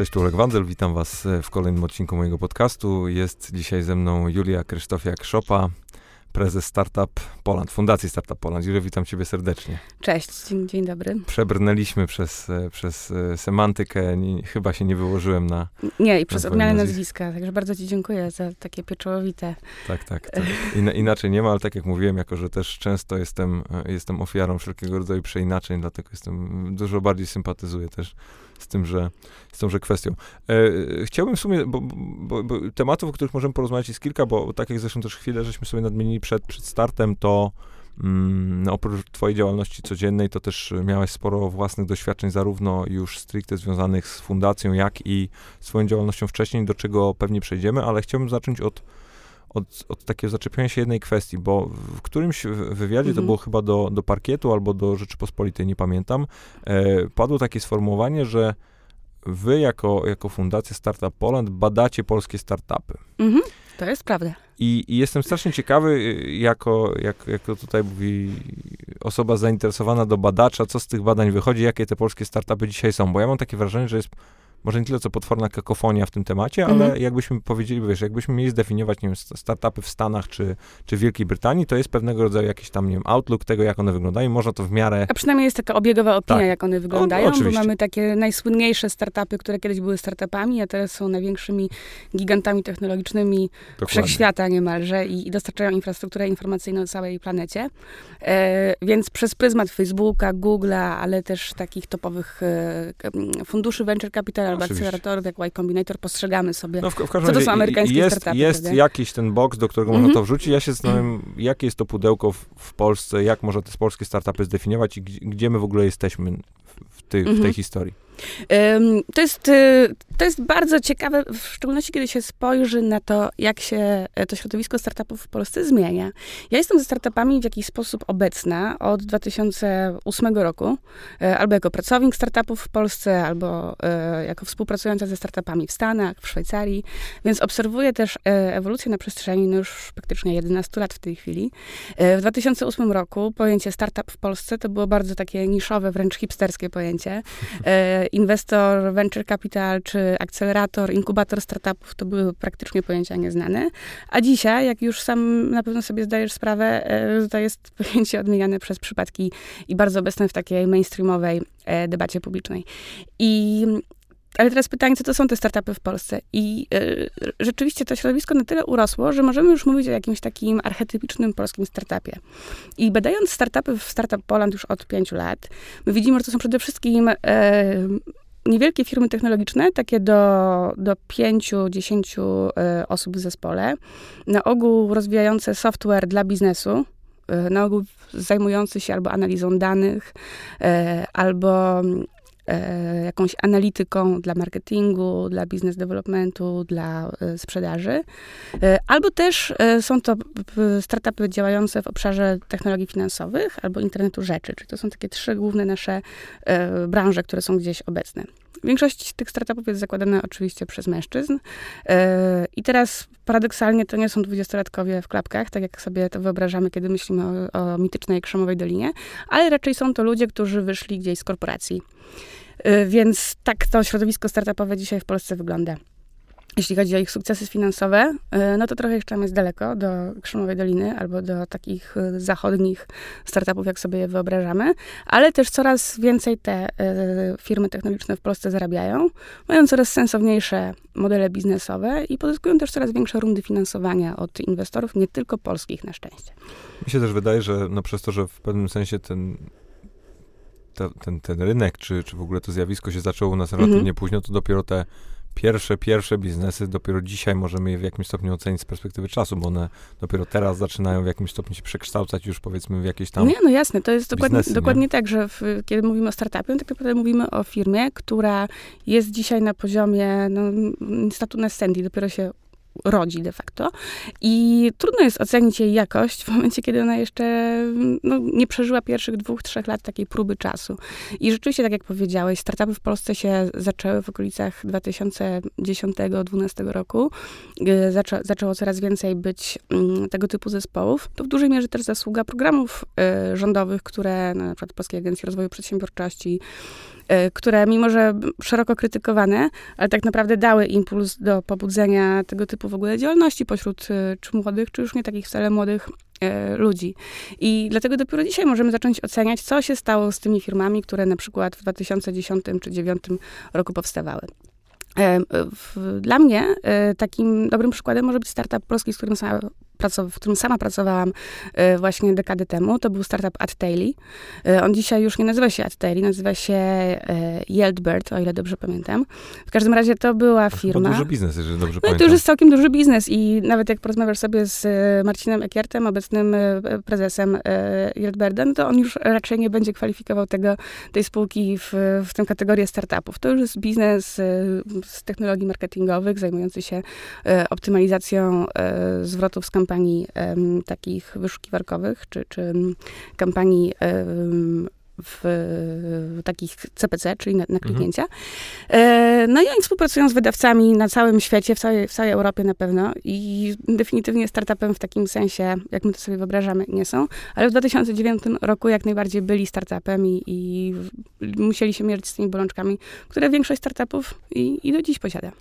Cześć, tu Olek Wandel, witam was e, w kolejnym odcinku mojego podcastu. Jest dzisiaj ze mną Julia Krzysztofiak-Szopa, prezes Startup Poland, Fundacji Startup Poland. Julia, witam ciebie serdecznie. Cześć, dzień, dzień dobry. Przebrnęliśmy przez, e, przez e, semantykę, nie, chyba się nie wyłożyłem na... Nie, i przez odmianę nazwiska, także bardzo ci dziękuję za takie pieczołowite. Tak, tak. tak. In, inaczej nie ma, ale tak jak mówiłem, jako że też często jestem, jestem ofiarą wszelkiego rodzaju przeinaczeń, dlatego jestem, dużo bardziej sympatyzuję też z tymże, z tymże kwestią. E, chciałbym w sumie, bo, bo, bo, tematów, o których możemy porozmawiać jest kilka, bo tak jak zresztą też chwilę żeśmy sobie nadmienili przed, przed startem, to mm, oprócz twojej działalności codziennej, to też miałeś sporo własnych doświadczeń, zarówno już stricte związanych z fundacją, jak i swoją działalnością wcześniej, do czego pewnie przejdziemy, ale chciałbym zacząć od od, od takiego zaczepienia się jednej kwestii, bo w którymś wywiadzie, mhm. to było chyba do, do parkietu albo do Rzeczypospolitej, nie pamiętam, e, padło takie sformułowanie, że wy jako, jako Fundacja Startup Poland badacie polskie startupy. Mhm. To jest prawda. I, I, jestem strasznie ciekawy, y, jako, jak, jako tutaj mówi osoba zainteresowana do badacza, co z tych badań wychodzi, jakie te polskie startupy dzisiaj są, bo ja mam takie wrażenie, że jest może nie tyle co potworna kakofonia w tym temacie, ale mhm. jakbyśmy powiedzieli, wiesz, jakbyśmy mieli zdefiniować, nie wiem, startupy w Stanach czy, czy w Wielkiej Brytanii, to jest pewnego rodzaju jakiś tam, nie wiem, outlook tego, jak one wyglądają. Można to w miarę... A przynajmniej jest taka obiegowa opinia, tak. jak one wyglądają, o, bo mamy takie najsłynniejsze startupy, które kiedyś były startupami, a teraz są największymi gigantami technologicznymi Dokładnie. wszechświata niemalże i, i dostarczają infrastrukturę informacyjną całej planecie. E, więc przez pryzmat Facebooka, Google'a, ale też takich topowych e, funduszy venture capital albo akceleratorów, jak Y Combinator, postrzegamy sobie, no w, w co to są amerykańskie jest, startupy. Jest prawda? jakiś ten box, do którego mm -hmm. można to wrzucić. Ja się zastanawiam, jakie jest to pudełko w, w, Polsce, jak można te polskie startupy zdefiniować i gdzie, gdzie my w ogóle jesteśmy w, ty, mm -hmm. w tej mhm. historii. To jest, y, to jest bardzo ciekawe, w szczególności kiedy się spojrzy na to, jak się e, to środowisko startupów w Polsce zmienia. Ja jestem ze startupami w jakiś sposób obecna od 2008 roku, e, albo jako pracownik startupów w Polsce, albo e, jako współpracująca ze startupami w Stanach, w Szwajcarii, więc obserwuję też ewolucję na przestrzeni no już praktycznie 11 lat w tej chwili. W 2008 roku pojęcie startup w Polsce to było bardzo takie niszowe, wręcz hipsterskie pojęcie inwestor, venture capital, czy akcelerator, inkubator startupów to były praktycznie pojęcia nieznane. A dzisiaj, jak już sam na pewno sobie zdajesz sprawę, e, to jest pojęcie odmieniane przez przypadki i bardzo obecne w takiej mainstreamowej e, debacie publicznej. I ale teraz pytanie, co to są te startupy w Polsce? I y, rzeczywiście to środowisko na tyle urosło, że możemy już mówić o jakimś takim archetypicznym polskim startupie. I badając startupy w Startup Poland już od pięciu lat, my widzimy, że to są przede wszystkim y, niewielkie firmy technologiczne, takie do, do 5-10 y, osób w zespole, na ogół rozwijające software dla biznesu, na ogół zajmujący się albo analizą danych, albo E, jakąś analityką dla marketingu, dla business developmentu, dla e, sprzedaży. E, albo też są to startupy działające w obszarze technologii finansowych albo internetu rzeczy. Czyli to są takie trzy główne nasze branże, które są gdzieś obecne. Większość tych startupów jest zakładana oczywiście przez mężczyzn. I teraz paradoksalnie to nie są dwudziestolatkowie w klapkach, tak jak sobie to wyobrażamy, kiedy myślimy o, o mitycznej Krzemowej Dolinie, ale raczej są to ludzie, którzy wyszli gdzieś z korporacji. Y, więc tak to środowisko startupowe dzisiaj w Polsce wygląda. Jeśli chodzi o ich sukcesy finansowe, y, no to trochę jeszcze jest daleko do Krzemowej Doliny albo do takich y, zachodnich startupów, jak sobie je wyobrażamy, ale też coraz więcej te firmy technologiczne w Polsce zarabiają, mają coraz sensowniejsze modele biznesowe i pozyskują też coraz większe rundy finansowania od inwestorów, nie tylko polskich na szczęście. Mi się też wydaje, że no przez to, że w pewnym sensie ten ten, ten rynek, czy, czy w ogóle to zjawisko się zaczęło u nas relatywnie mhm. późno, to dopiero te pierwsze, pierwsze biznesy dopiero dzisiaj możemy je w jakimś stopniu ocenić z perspektywy czasu, bo one dopiero teraz zaczynają w jakimś stopniu się przekształcać już powiedzmy w jakieś tam Nie, no jasne, to jest dokładnie, dokładnie tak, że w, kiedy mówimy o startupie, tak naprawdę mówimy o firmie, która jest dzisiaj na poziomie no, statu na Sandy, dopiero się rodzi de facto. I trudno jest ocenić jej jakość w momencie, kiedy ona jeszcze no, nie przeżyła pierwszych dwóch, trzech lat takiej próby czasu. I rzeczywiście, tak jak powiedziałeś, startupy w Polsce się zaczęły w okolicach 2010-2012 roku. Zaczą, zaczęło coraz więcej być mm, tego typu zespołów. To w dużej mierze też zasługa programów y, rządowych, które no, na przykład Polskiej Agencji Rozwoju Przedsiębiorczości, y, które mimo, że szeroko krytykowane, ale tak naprawdę dały impuls do pobudzenia tego typu w ogóle działalności pośród y, czy młodych, czy już nie takich wcale młodych ludzi. I dlatego dopiero dzisiaj możemy zacząć oceniać, co się stało z tymi firmami, które na przykład w 2010 czy 2009 roku powstawały. Dla mnie takim dobrym przykładem może być startup polski, z którym sama w którym sama pracowałam e, właśnie dekadę temu. To był startup AdTaily. E, on dzisiaj już nie nazywa się AdTaily, nazywa się e, Yieldbird, o ile dobrze pamiętam. W każdym razie to była firma... To duży biznes, jeżeli dobrze no, pamiętam. To już jest całkiem duży biznes i nawet jak porozmawiasz sobie z Marcinem Ekiertem, obecnym prezesem Yieldbirdem, to on już raczej nie będzie kwalifikował tego, tej spółki w, w tę kategorię startupów. To już jest biznes z technologii marketingowych, zajmujący się optymalizacją zwrotów z kampanii kampanii um, takich wyszukiwarkowych, czy, czy kampanii um, w, w, takich CPC, czyli na, na mhm. kliknięcia. E, no i oni współpracują z wydawcami na całym świecie, w całej, w całej Europie na pewno i definitywnie startupem w takim sensie, jak my to sobie wyobrażamy, nie są, ale w 2009 roku jak najbardziej byli startupem i, i musieli się mierzyć z tymi bolączkami, które większość startupów i, i do dziś posiada.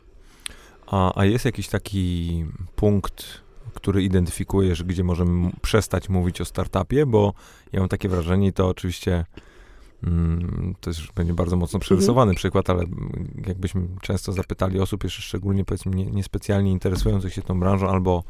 A, a jest jakiś taki punkt który identyfikujesz, gdzie możemy przestać mówić o startupie, bo ja mam takie wrażenie, i to oczywiście mm, to już będzie bardzo mocno mhm. przerysowany mhm. przykład, ale jakbyśmy często zapytali osób, jeszcze szczególnie powiedzmy nie, niespecjalnie interesujących się tą branżą, albo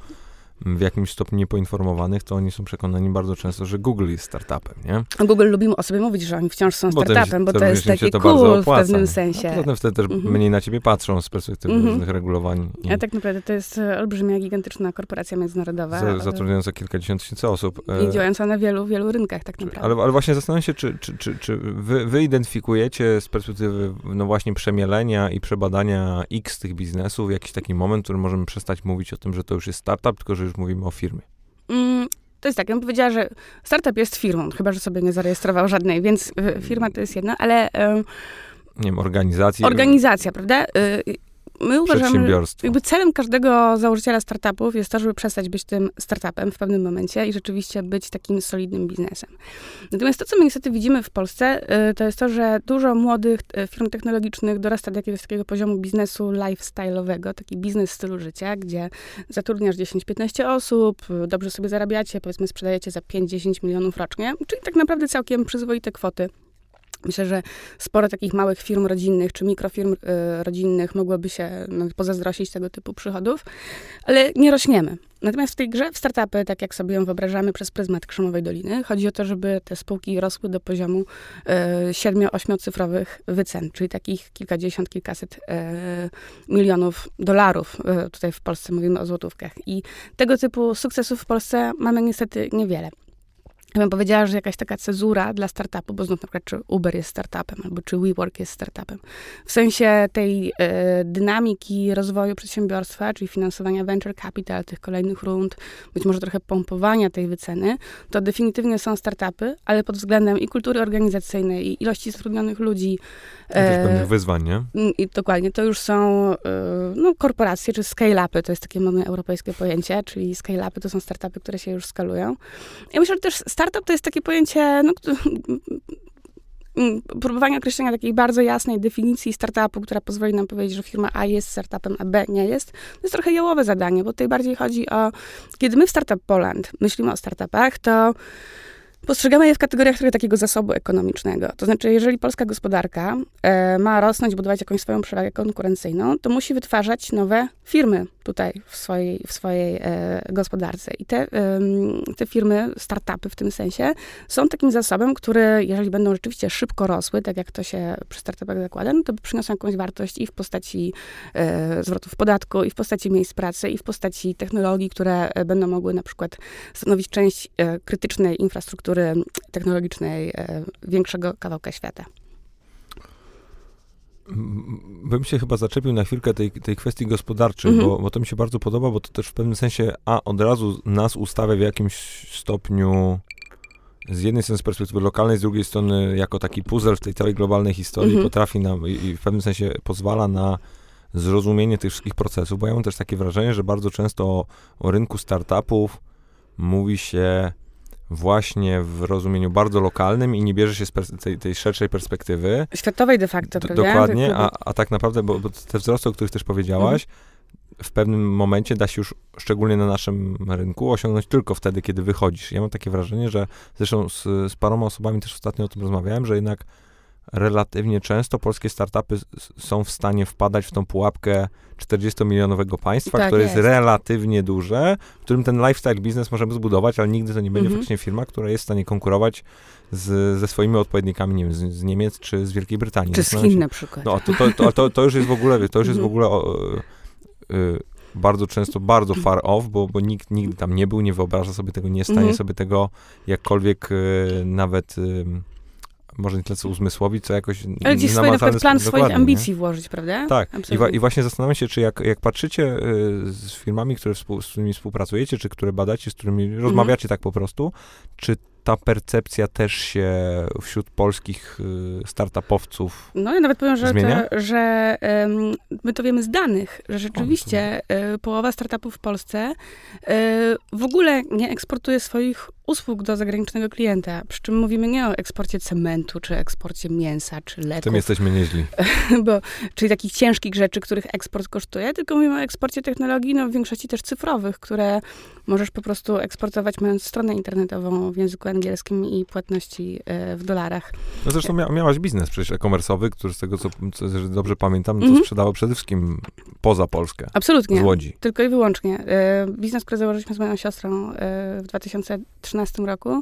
w jakimś stopniu niepoinformowanych, to oni są przekonani bardzo często, że Google jest startupem, nie? Google lubimy o sobie mówić, że oni wciąż są startupem, bo to, jest takie to cool w pewnym sensie. A poza tym wtedy też mm -hmm. mniej na ciebie patrzą z perspektywy mm -hmm. różnych regulawań. I... A tak naprawdę to jest olbrzymia, gigantyczna korporacja międzynarodowa. Zatrudniająca kilkadziesiąt tysięcy osób. I e, działająca na wielu, wielu rynkach tak naprawdę. Ale, ale właśnie zastanawiam się, czy, czy, czy, czy wy, wy identyfikujecie z perspektywy no właśnie przemielenia i przebadania x tych biznesów jakiś taki moment, w którym możemy przestać mówić o tym, że to już jest startup, tylko że już mówimy o firmie. Mm, to jest tak, ja bym powiedziała, że startup jest firmą, chyba, że sobie nie zarejestrował żadnej, więc firma to jest jedna, ale... Nie wiem, organizacja. Organizacja, prawda? My uważamy, jakby celem każdego założyciela startupów jest to, żeby przestać być tym startupem w pewnym momencie i rzeczywiście być takim solidnym biznesem. Natomiast to, co my niestety widzimy w Polsce, y, to jest to, że dużo młodych y, firm technologicznych dorasta do jakiegoś takiego poziomu biznesu lifestyle'owego, taki biznes stylu życia, gdzie zatrudniasz 10-15 osób, dobrze sobie zarabiacie, powiedzmy sprzedajecie za 5-10 milionów rocznie, czyli tak naprawdę całkiem przyzwoite kwoty Myślę, że sporo takich małych firm rodzinnych czy mikrofirm y, rodzinnych mogłoby się no, pozazdrościć tego typu przychodów, ale nie rośniemy. Natomiast w tej grze, w startupy, tak jak sobie ją wyobrażamy przez pryzmat Krzemowej Doliny, chodzi o to, żeby te spółki rosły do poziomu y, siedmiu, ośmiocyfrowych wycen, czyli takich kilkadziesiąt, kilkaset y, milionów dolarów. Y, tutaj w Polsce mówimy o złotówkach. I tego typu sukcesów w Polsce mamy niestety niewiele. Ja bym powiedziała, że jakaś taka cezura dla startupu, bo znów na przykład czy Uber jest startupem, albo czy WeWork jest startupem. W sensie tej e, dynamiki rozwoju przedsiębiorstwa, czyli finansowania venture capital, tych kolejnych rund, być może trochę pompowania tej wyceny, to definitywnie są startupy, ale pod względem i kultury organizacyjnej, i ilości zatrudnionych ludzi. I też e, pewnych wyzwań, nie? I dokładnie, to już są e, no, korporacje, czy scale-upy, to jest takie mamy europejskie pojęcie, czyli scale-upy to są startupy, które się już skalują. Ja myślę, że też startup to jest takie pojęcie, no, próbowanie określenia takiej bardzo jasnej definicji startupu, która pozwoli nam powiedzieć, że firma A jest startupem, a B nie jest, to jest trochę jałowe zadanie, bo tutaj bardziej chodzi o, kiedy my w Startup Poland myślimy o startupach, to Postrzegamy je w kategoriach trochę takiego zasobu ekonomicznego. To znaczy, jeżeli polska gospodarka e, ma rosnąć, budować jakąś swoją przewagę konkurencyjną, to musi wytwarzać nowe firmy tutaj w swojej, w swojej e, gospodarce. I te, e, te firmy, startupy w tym sensie, są takim zasobem, który, jeżeli będą rzeczywiście szybko rosły, tak jak to się przy startupach zakłada, no to przyniosą jakąś wartość i w postaci e, zwrotów podatku, i w postaci miejsc pracy, i w postaci technologii, które e, będą mogły na przykład stanowić część e, krytycznej infrastruktury technologicznej e, większego kawałka świata. bym się chyba zaczepił na chwilkę tej, tej kwestii gospodarczej, mhm. bo, bo to mi się bardzo podoba, bo to też w pewnym sensie, a od razu nas ustawia w jakimś stopniu z jednej strony z perspektywy lokalnej, z drugiej strony jako taki puzzle w tej całej globalnej historii mhm. potrafi nam i, i w pewnym sensie pozwala na zrozumienie tych wszystkich procesów, bo ja mam też takie wrażenie, że bardzo często o, o rynku startupów mówi się właśnie w rozumieniu bardzo lokalnym i nie bierze się z tej, tej szerszej perspektywy. Światowej de facto, prawda? Dokładnie, a, a tak naprawdę, bo, bo, te wzrosty, o których też powiedziałaś, mhm. w pewnym momencie da się już, szczególnie na naszym rynku, osiągnąć tylko wtedy, kiedy wychodzisz. Ja mam takie wrażenie, że zresztą z, z paroma osobami też ostatnio o tym rozmawiałem, że jednak relatywnie często polskie startupy są w stanie wpadać w tą pułapkę 40-milionowego państwa, tak które jest. jest. relatywnie duże, w którym ten lifestyle biznes możemy zbudować, ale nigdy to nie będzie mhm. faktycznie firma, która jest w stanie konkurować z, ze swoimi odpowiednikami, nie wiem, z, z Niemiec czy z Wielkiej Brytanii. Czy z Chin na przykład. No, to, to, to, to, to już jest w ogóle, to już jest w ogóle o, y, bardzo często bardzo far off, bo, bo nikt nigdy tam nie był, nie wyobraża sobie tego, nie stanie mhm. sobie tego jakkolwiek y, nawet... Y, może nie tyle co uzmysłowić, co jakoś Ale gdzieś swoje na plan swoich ambicji nie? włożyć, prawda? Tak. I, wa, I, właśnie zastanawiam się, czy jak, jak patrzycie y, z firmami, które współ, z którymi współpracujecie, czy które badacie, z którymi mhm. rozmawiacie tak po prostu, czy ta percepcja też się wśród polskich y, startupowców No ja nawet powiem, że, to, że um, my to wiemy z danych, że rzeczywiście o, y, połowa startupów w Polsce w ogóle nie eksportuje swoich usług do zagranicznego klienta. Przy czym mówimy nie o eksporcie cementu, czy eksporcie mięsa, czy leków. Tym jesteśmy nieźli. Bo, czyli takich ciężkich rzeczy, których eksport kosztuje, tylko mówimy o eksporcie technologii, no w większości też cyfrowych, które możesz po prostu eksportować mając stronę internetową w języku angielskim i płatności e, w dolarach. No zresztą mia miałaś biznes przecież e-commerce'owy, który z tego, co, co dobrze pamiętam, to mm -hmm. sprzedawał przede wszystkim poza Polskę. Absolutnie. Z Łodzi. Tylko i wyłącznie. E, biznes, który założyliśmy z moją siostrą e, w 2013 roku,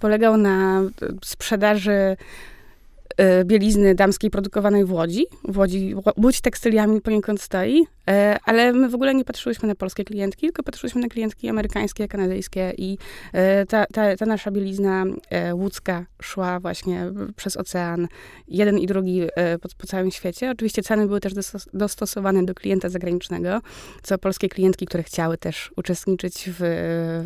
polegał na sprzedaży E, bielizny damskiej produkowanej w Łodzi. W Łodzi Łódź tekstyliami poniekąd stoi, e, ale my w ogóle nie patrzyłyśmy na polskie klientki, tylko patrzyłyśmy na klientki amerykańskie, kanadyjskie i e, ta, ta, ta nasza bielizna łódzka szła właśnie przez ocean, jeden i drugi po, po całym świecie. Oczywiście ceny były też dostosowane do klienta zagranicznego, co polskie klientki, które chciały też uczestniczyć w,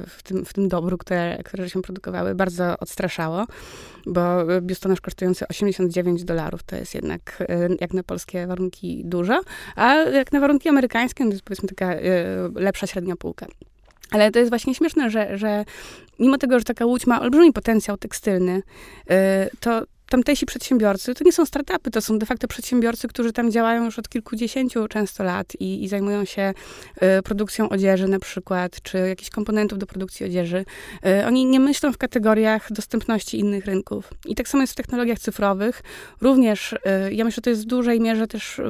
w, tym, w tym dobru, które, które się produkowały, bardzo odstraszało, bo biustonosz kosztujący 80 59 dolarów to jest jednak e, jak na polskie warunki dużo, a jak na warunki amerykańskie to jest powiedzmy taka e, lepsza średnia półka. Ale to jest właśnie śmieszne, że, że mimo tego, że taka łódź ma olbrzymi potencjał tekstylny, e, to tamtejsi przedsiębiorcy to nie są startupy, to są de facto przedsiębiorcy, którzy tam działają już od kilkudziesięciu często lat i, i zajmują się y, produkcją odzieży na przykład, czy jakichś komponentów do produkcji odzieży. Oni nie myślą w kategoriach dostępności innych rynków. I tak samo jest w technologiach cyfrowych. Również, ja myślę, że to jest w dużej mierze też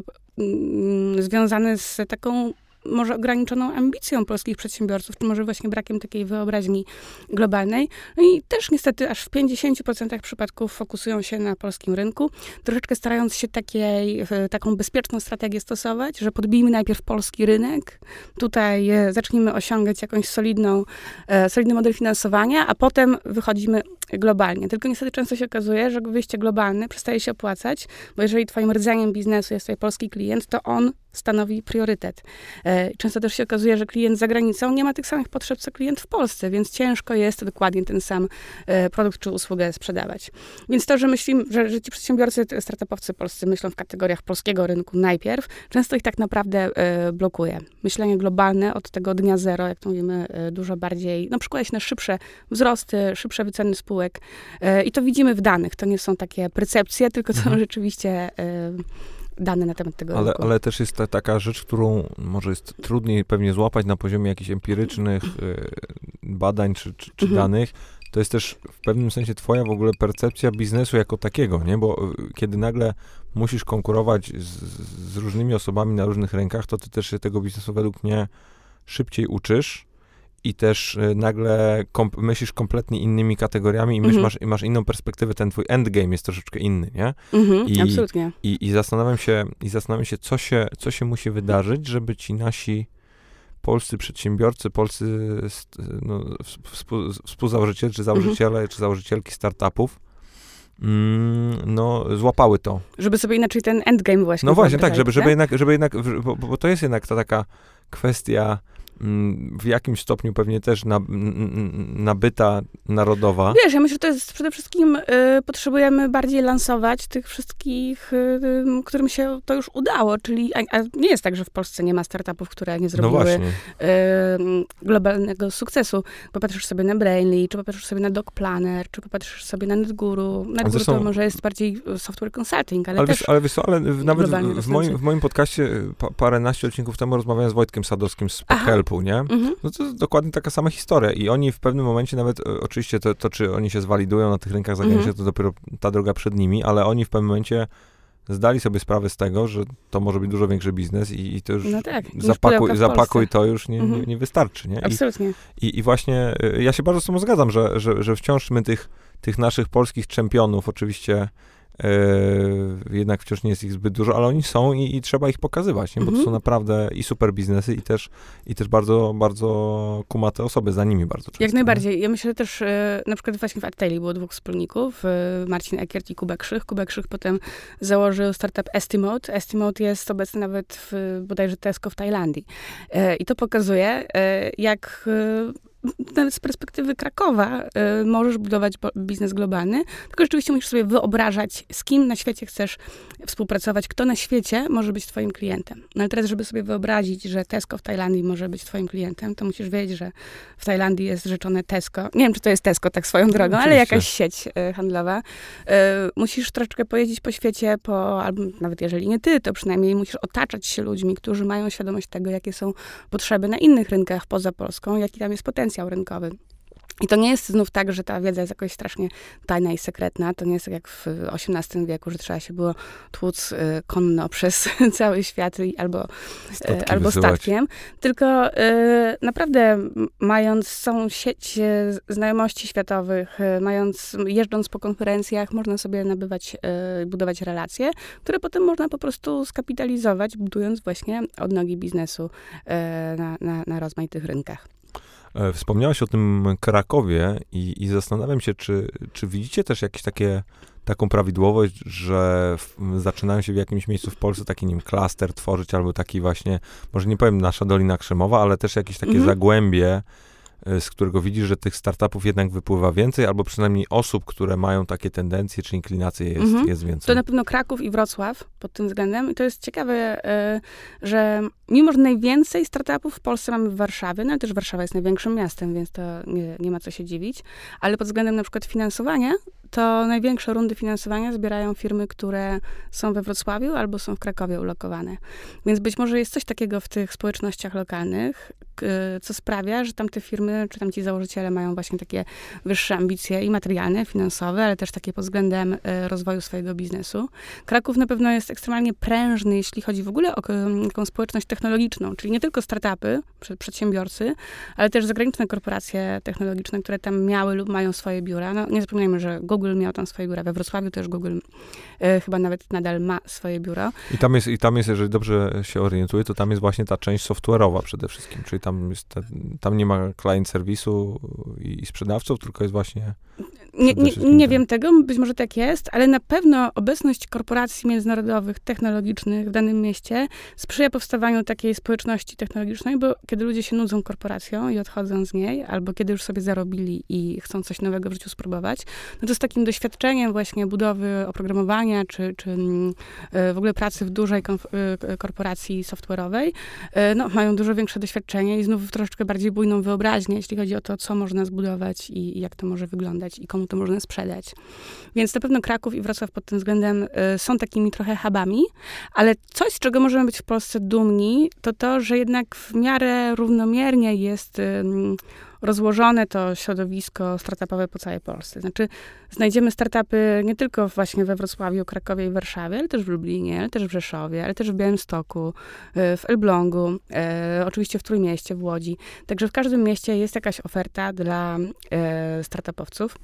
związane z taką może ograniczoną ambicją polskich przedsiębiorców, czy może właśnie brakiem takiej wyobraźni globalnej. No i też niestety aż w 50% przypadków fokusują się na polskim rynku, troszeczkę starając się takiej, e, taką bezpieczną strategię stosować, że podbijmy najpierw polski rynek, tutaj e, zacznijmy osiągać jakąś solidną, e, solidny model finansowania, a potem wychodzimy globalnie. Tylko niestety często się okazuje, że wyjście globalne przestaje się opłacać, bo jeżeli twoim rdzeniem biznesu jest tutaj polski klient, to on stanowi priorytet. E, często też się okazuje, że klient za granicą nie ma tych samych potrzeb, co klient w Polsce, więc ciężko jest dokładnie ten sam e, produkt czy usługę sprzedawać. Więc to, że myślimy, że, że ci przedsiębiorcy, startupowcy polscy myślą w kategoriach polskiego rynku najpierw, często ich tak naprawdę e, blokuje. Myślenie globalne od tego dnia zero, jak to mówimy, dużo bardziej, no przykłada się na szybsze wzrosty, szybsze wyceny spółek i to widzimy w danych. To nie są takie percepcje, tylko to mhm. rzeczywiście dane na temat tego ale, Ale też jest ta, taka rzecz, którą może jest trudniej pewnie złapać na poziomie jakichś empirycznych y, badań czy, czy, czy mhm. danych. To jest też w pewnym sensie twoja w ogóle percepcja biznesu jako takiego, nie? Bo kiedy nagle musisz konkurować z, z różnymi osobami na różnych rękach, to ty też się tego biznesu według mnie szybciej uczysz i też y, nagle kom myślisz kompletnie innymi kategoriami i mm -hmm. masz, masz inną perspektywę, ten twój endgame jest troszeczkę inny, nie? Mm -hmm, I, absolutnie. I, I, zastanawiam się, i zastanawiam się co, się, co się musi wydarzyć, żeby ci nasi polscy przedsiębiorcy, polscy no, współ, współzałożyciele, czy założyciele, mm -hmm. czy założycielki startupów mm, no, złapały to. Żeby sobie inaczej ten endgame właśnie No właśnie, tak, żeby, żeby jednak, żeby jednak bo, bo to jest jednak ta taka kwestia w jakimś stopniu pewnie też na, nabyta narodowa. Wiesz, ja myślę, że to jest przede wszystkim, y, potrzebujemy bardziej lansować tych wszystkich, y, y, którym się to już udało, czyli a, a nie jest tak, że w Polsce nie ma startupów, które nie No zrobiły właśnie. y, globalnego sukcesu. Popatrzysz sobie na Brainly, czy popatrzysz sobie na Doc Planner, czy popatrzysz sobie na NetGuru. NetGuru zresztą- to może jest bardziej y, software consulting, ale, Ale, też... wiesz, ale wiesz ale nawet w, w, moim, w moim podcaście y, pa, paręnaście odcinków temu rozmawiałem z Wojtkiem Sadowskim z Aha. Helpu, nie? Mhm. No to jest dokładnie taka sama historia i oni w pewnym momencie nawet, e, oczywiście to, to czy oni się zwalidują na tych rynkach zagranicznych, Mhm. to dopiero ta droga przed nimi, ale oni w pewnym momencie zdali sobie sprawę z tego, że to może być dużo większy biznes i, i to już No tak, zapakuj, zapakuj to już nie, nie, Mhm. nie wystarczy, nie? I, Absolutnie. i, I właśnie y, ja się bardzo z tym zgadzam, że, że, że wciąż my tych, tych naszych polskich czempionów, oczywiście y, jednak wciąż nie jest ich zbyt dużo, ale oni są i, i trzeba ich pokazywać, nie? bo to Mhm. są naprawdę i super biznesy i też, i też bardzo, bardzo kumate osoby za nimi bardzo często. Jak najbardziej. Ja myślę też, e, na przykład właśnie w Adtaili było dwóch wspólników, e, Marcin Eckert i Kuba Krzych. Kuba Krzych potem założył startup Estimote. Estimote jest obecny nawet w bodajże Tesco w Tajlandii. E, I to pokazuje, e, jak e, nawet z perspektywy Krakowa e, możesz budować biznes globalny, tylko rzeczywiście musisz sobie wyobrażać, z kim na świecie chcesz współpracować, kto na świecie może być twoim klientem. No ale teraz, żeby sobie wyobrazić, że Tesco w Tajlandii może być twoim klientem, to musisz wiedzieć, że w Tajlandii jest rzeczone Tesco. Nie wiem, czy to jest Tesco tak swoją drogą, ale jakaś sieć e, handlowa. E, musisz troszeczkę pojeździć po świecie, po, albo nawet jeżeli nie ty, to przynajmniej musisz otaczać się ludźmi, którzy mają świadomość tego, jakie są potrzeby na innych rynkach poza Polską, jaki tam jest potencjał rynkowy. I to nie jest znów tak, że ta wiedza jest jakoś strasznie tajna i sekretna. To nie jest tak jak w XVIII wieku, że trzeba się było tłuc y, konno przez cały świat albo Statki e, albo wysyłać. statkiem, tylko e, naprawdę mając całą sieć znajomości światowych, mając, jeżdżąc po konferencjach, można sobie nabywać, budować relacje, które potem można po prostu skapitalizować, budując właśnie odnogi biznesu na, na, na rozmaitych rynkach. E, Wspomniałaś o tym Krakowie i, i zastanawiam się, czy, czy widzicie też jakieś takie, taką prawidłowość, że w, zaczynają się w jakimś miejscu w Polsce taki, wiem, klaster tworzyć, albo taki właśnie, może nie powiem nasza Dolina Krzemowa, ale też jakieś takie Mhm. zagłębie, z którego widzisz, że tych startupów jednak wypływa więcej, albo przynajmniej osób, które mają takie tendencje czy inklinacje jest, Mhm. jest więcej. To na pewno Kraków i Wrocław pod tym względem. I to jest ciekawe, e, że mimo, że najwięcej startupów w Polsce mamy w Warszawie, no ale też Warszawa jest największym miastem, więc to nie, nie ma co się dziwić, ale pod względem na przykład finansowania, to największe rundy finansowania zbierają firmy, które są we Wrocławiu albo są w Krakowie ulokowane. Więc być może jest coś takiego w tych społecznościach lokalnych, co sprawia, że tamte firmy, czy tamci założyciele mają właśnie takie wyższe ambicje i materialne, finansowe, ale też takie pod względem e, rozwoju swojego biznesu. Kraków na pewno jest ekstremalnie prężny, jeśli chodzi w ogóle o taką społeczność technologiczną, czyli nie tylko startupy, prze- przedsiębiorcy, ale też zagraniczne korporacje technologiczne, które tam miały lub mają swoje biura. No, nie zapominajmy, że Google miał tam swoje biura. We Wrocławiu też Google e, chyba nawet nadal ma swoje biuro. I tam jest, I tam jest, jeżeli dobrze się orientuję, to tam jest właśnie ta część software'owa przede wszystkim, czyli tam, jest te, tam nie ma client serwisu i, i sprzedawców, tylko jest właśnie Nie, nie, nie wiem tego, być może tak jest, ale na pewno obecność korporacji międzynarodowych, technologicznych w danym mieście sprzyja powstawaniu takiej społeczności technologicznej, bo kiedy ludzie się nudzą korporacją i odchodzą z niej, albo kiedy już sobie zarobili i chcą coś nowego w życiu spróbować, no to z takim doświadczeniem właśnie budowy oprogramowania, czy, czy e, w ogóle pracy w dużej e, korporacji software'owej, e, no, mają dużo większe doświadczenie i znów troszeczkę bardziej bujną wyobraźnię, jeśli chodzi o to, co można zbudować i, i jak to może wyglądać i komu to można sprzedać. Więc na pewno Kraków i Wrocław pod tym względem e, są takimi trochę hubami, ale coś, z czego możemy być w Polsce dumni, to to, że jednak w miarę równomiernie jest rozłożone to środowisko startupowe po całej Polsce. Znaczy, znajdziemy startupy nie tylko właśnie we Wrocławiu, Krakowie i Warszawie, ale też w Lublinie, ale też w Rzeszowie, ale też w Białymstoku, y, w Elblągu, e, oczywiście w Trójmieście, w Łodzi. Także w każdym mieście jest jakaś oferta dla e, startupowców.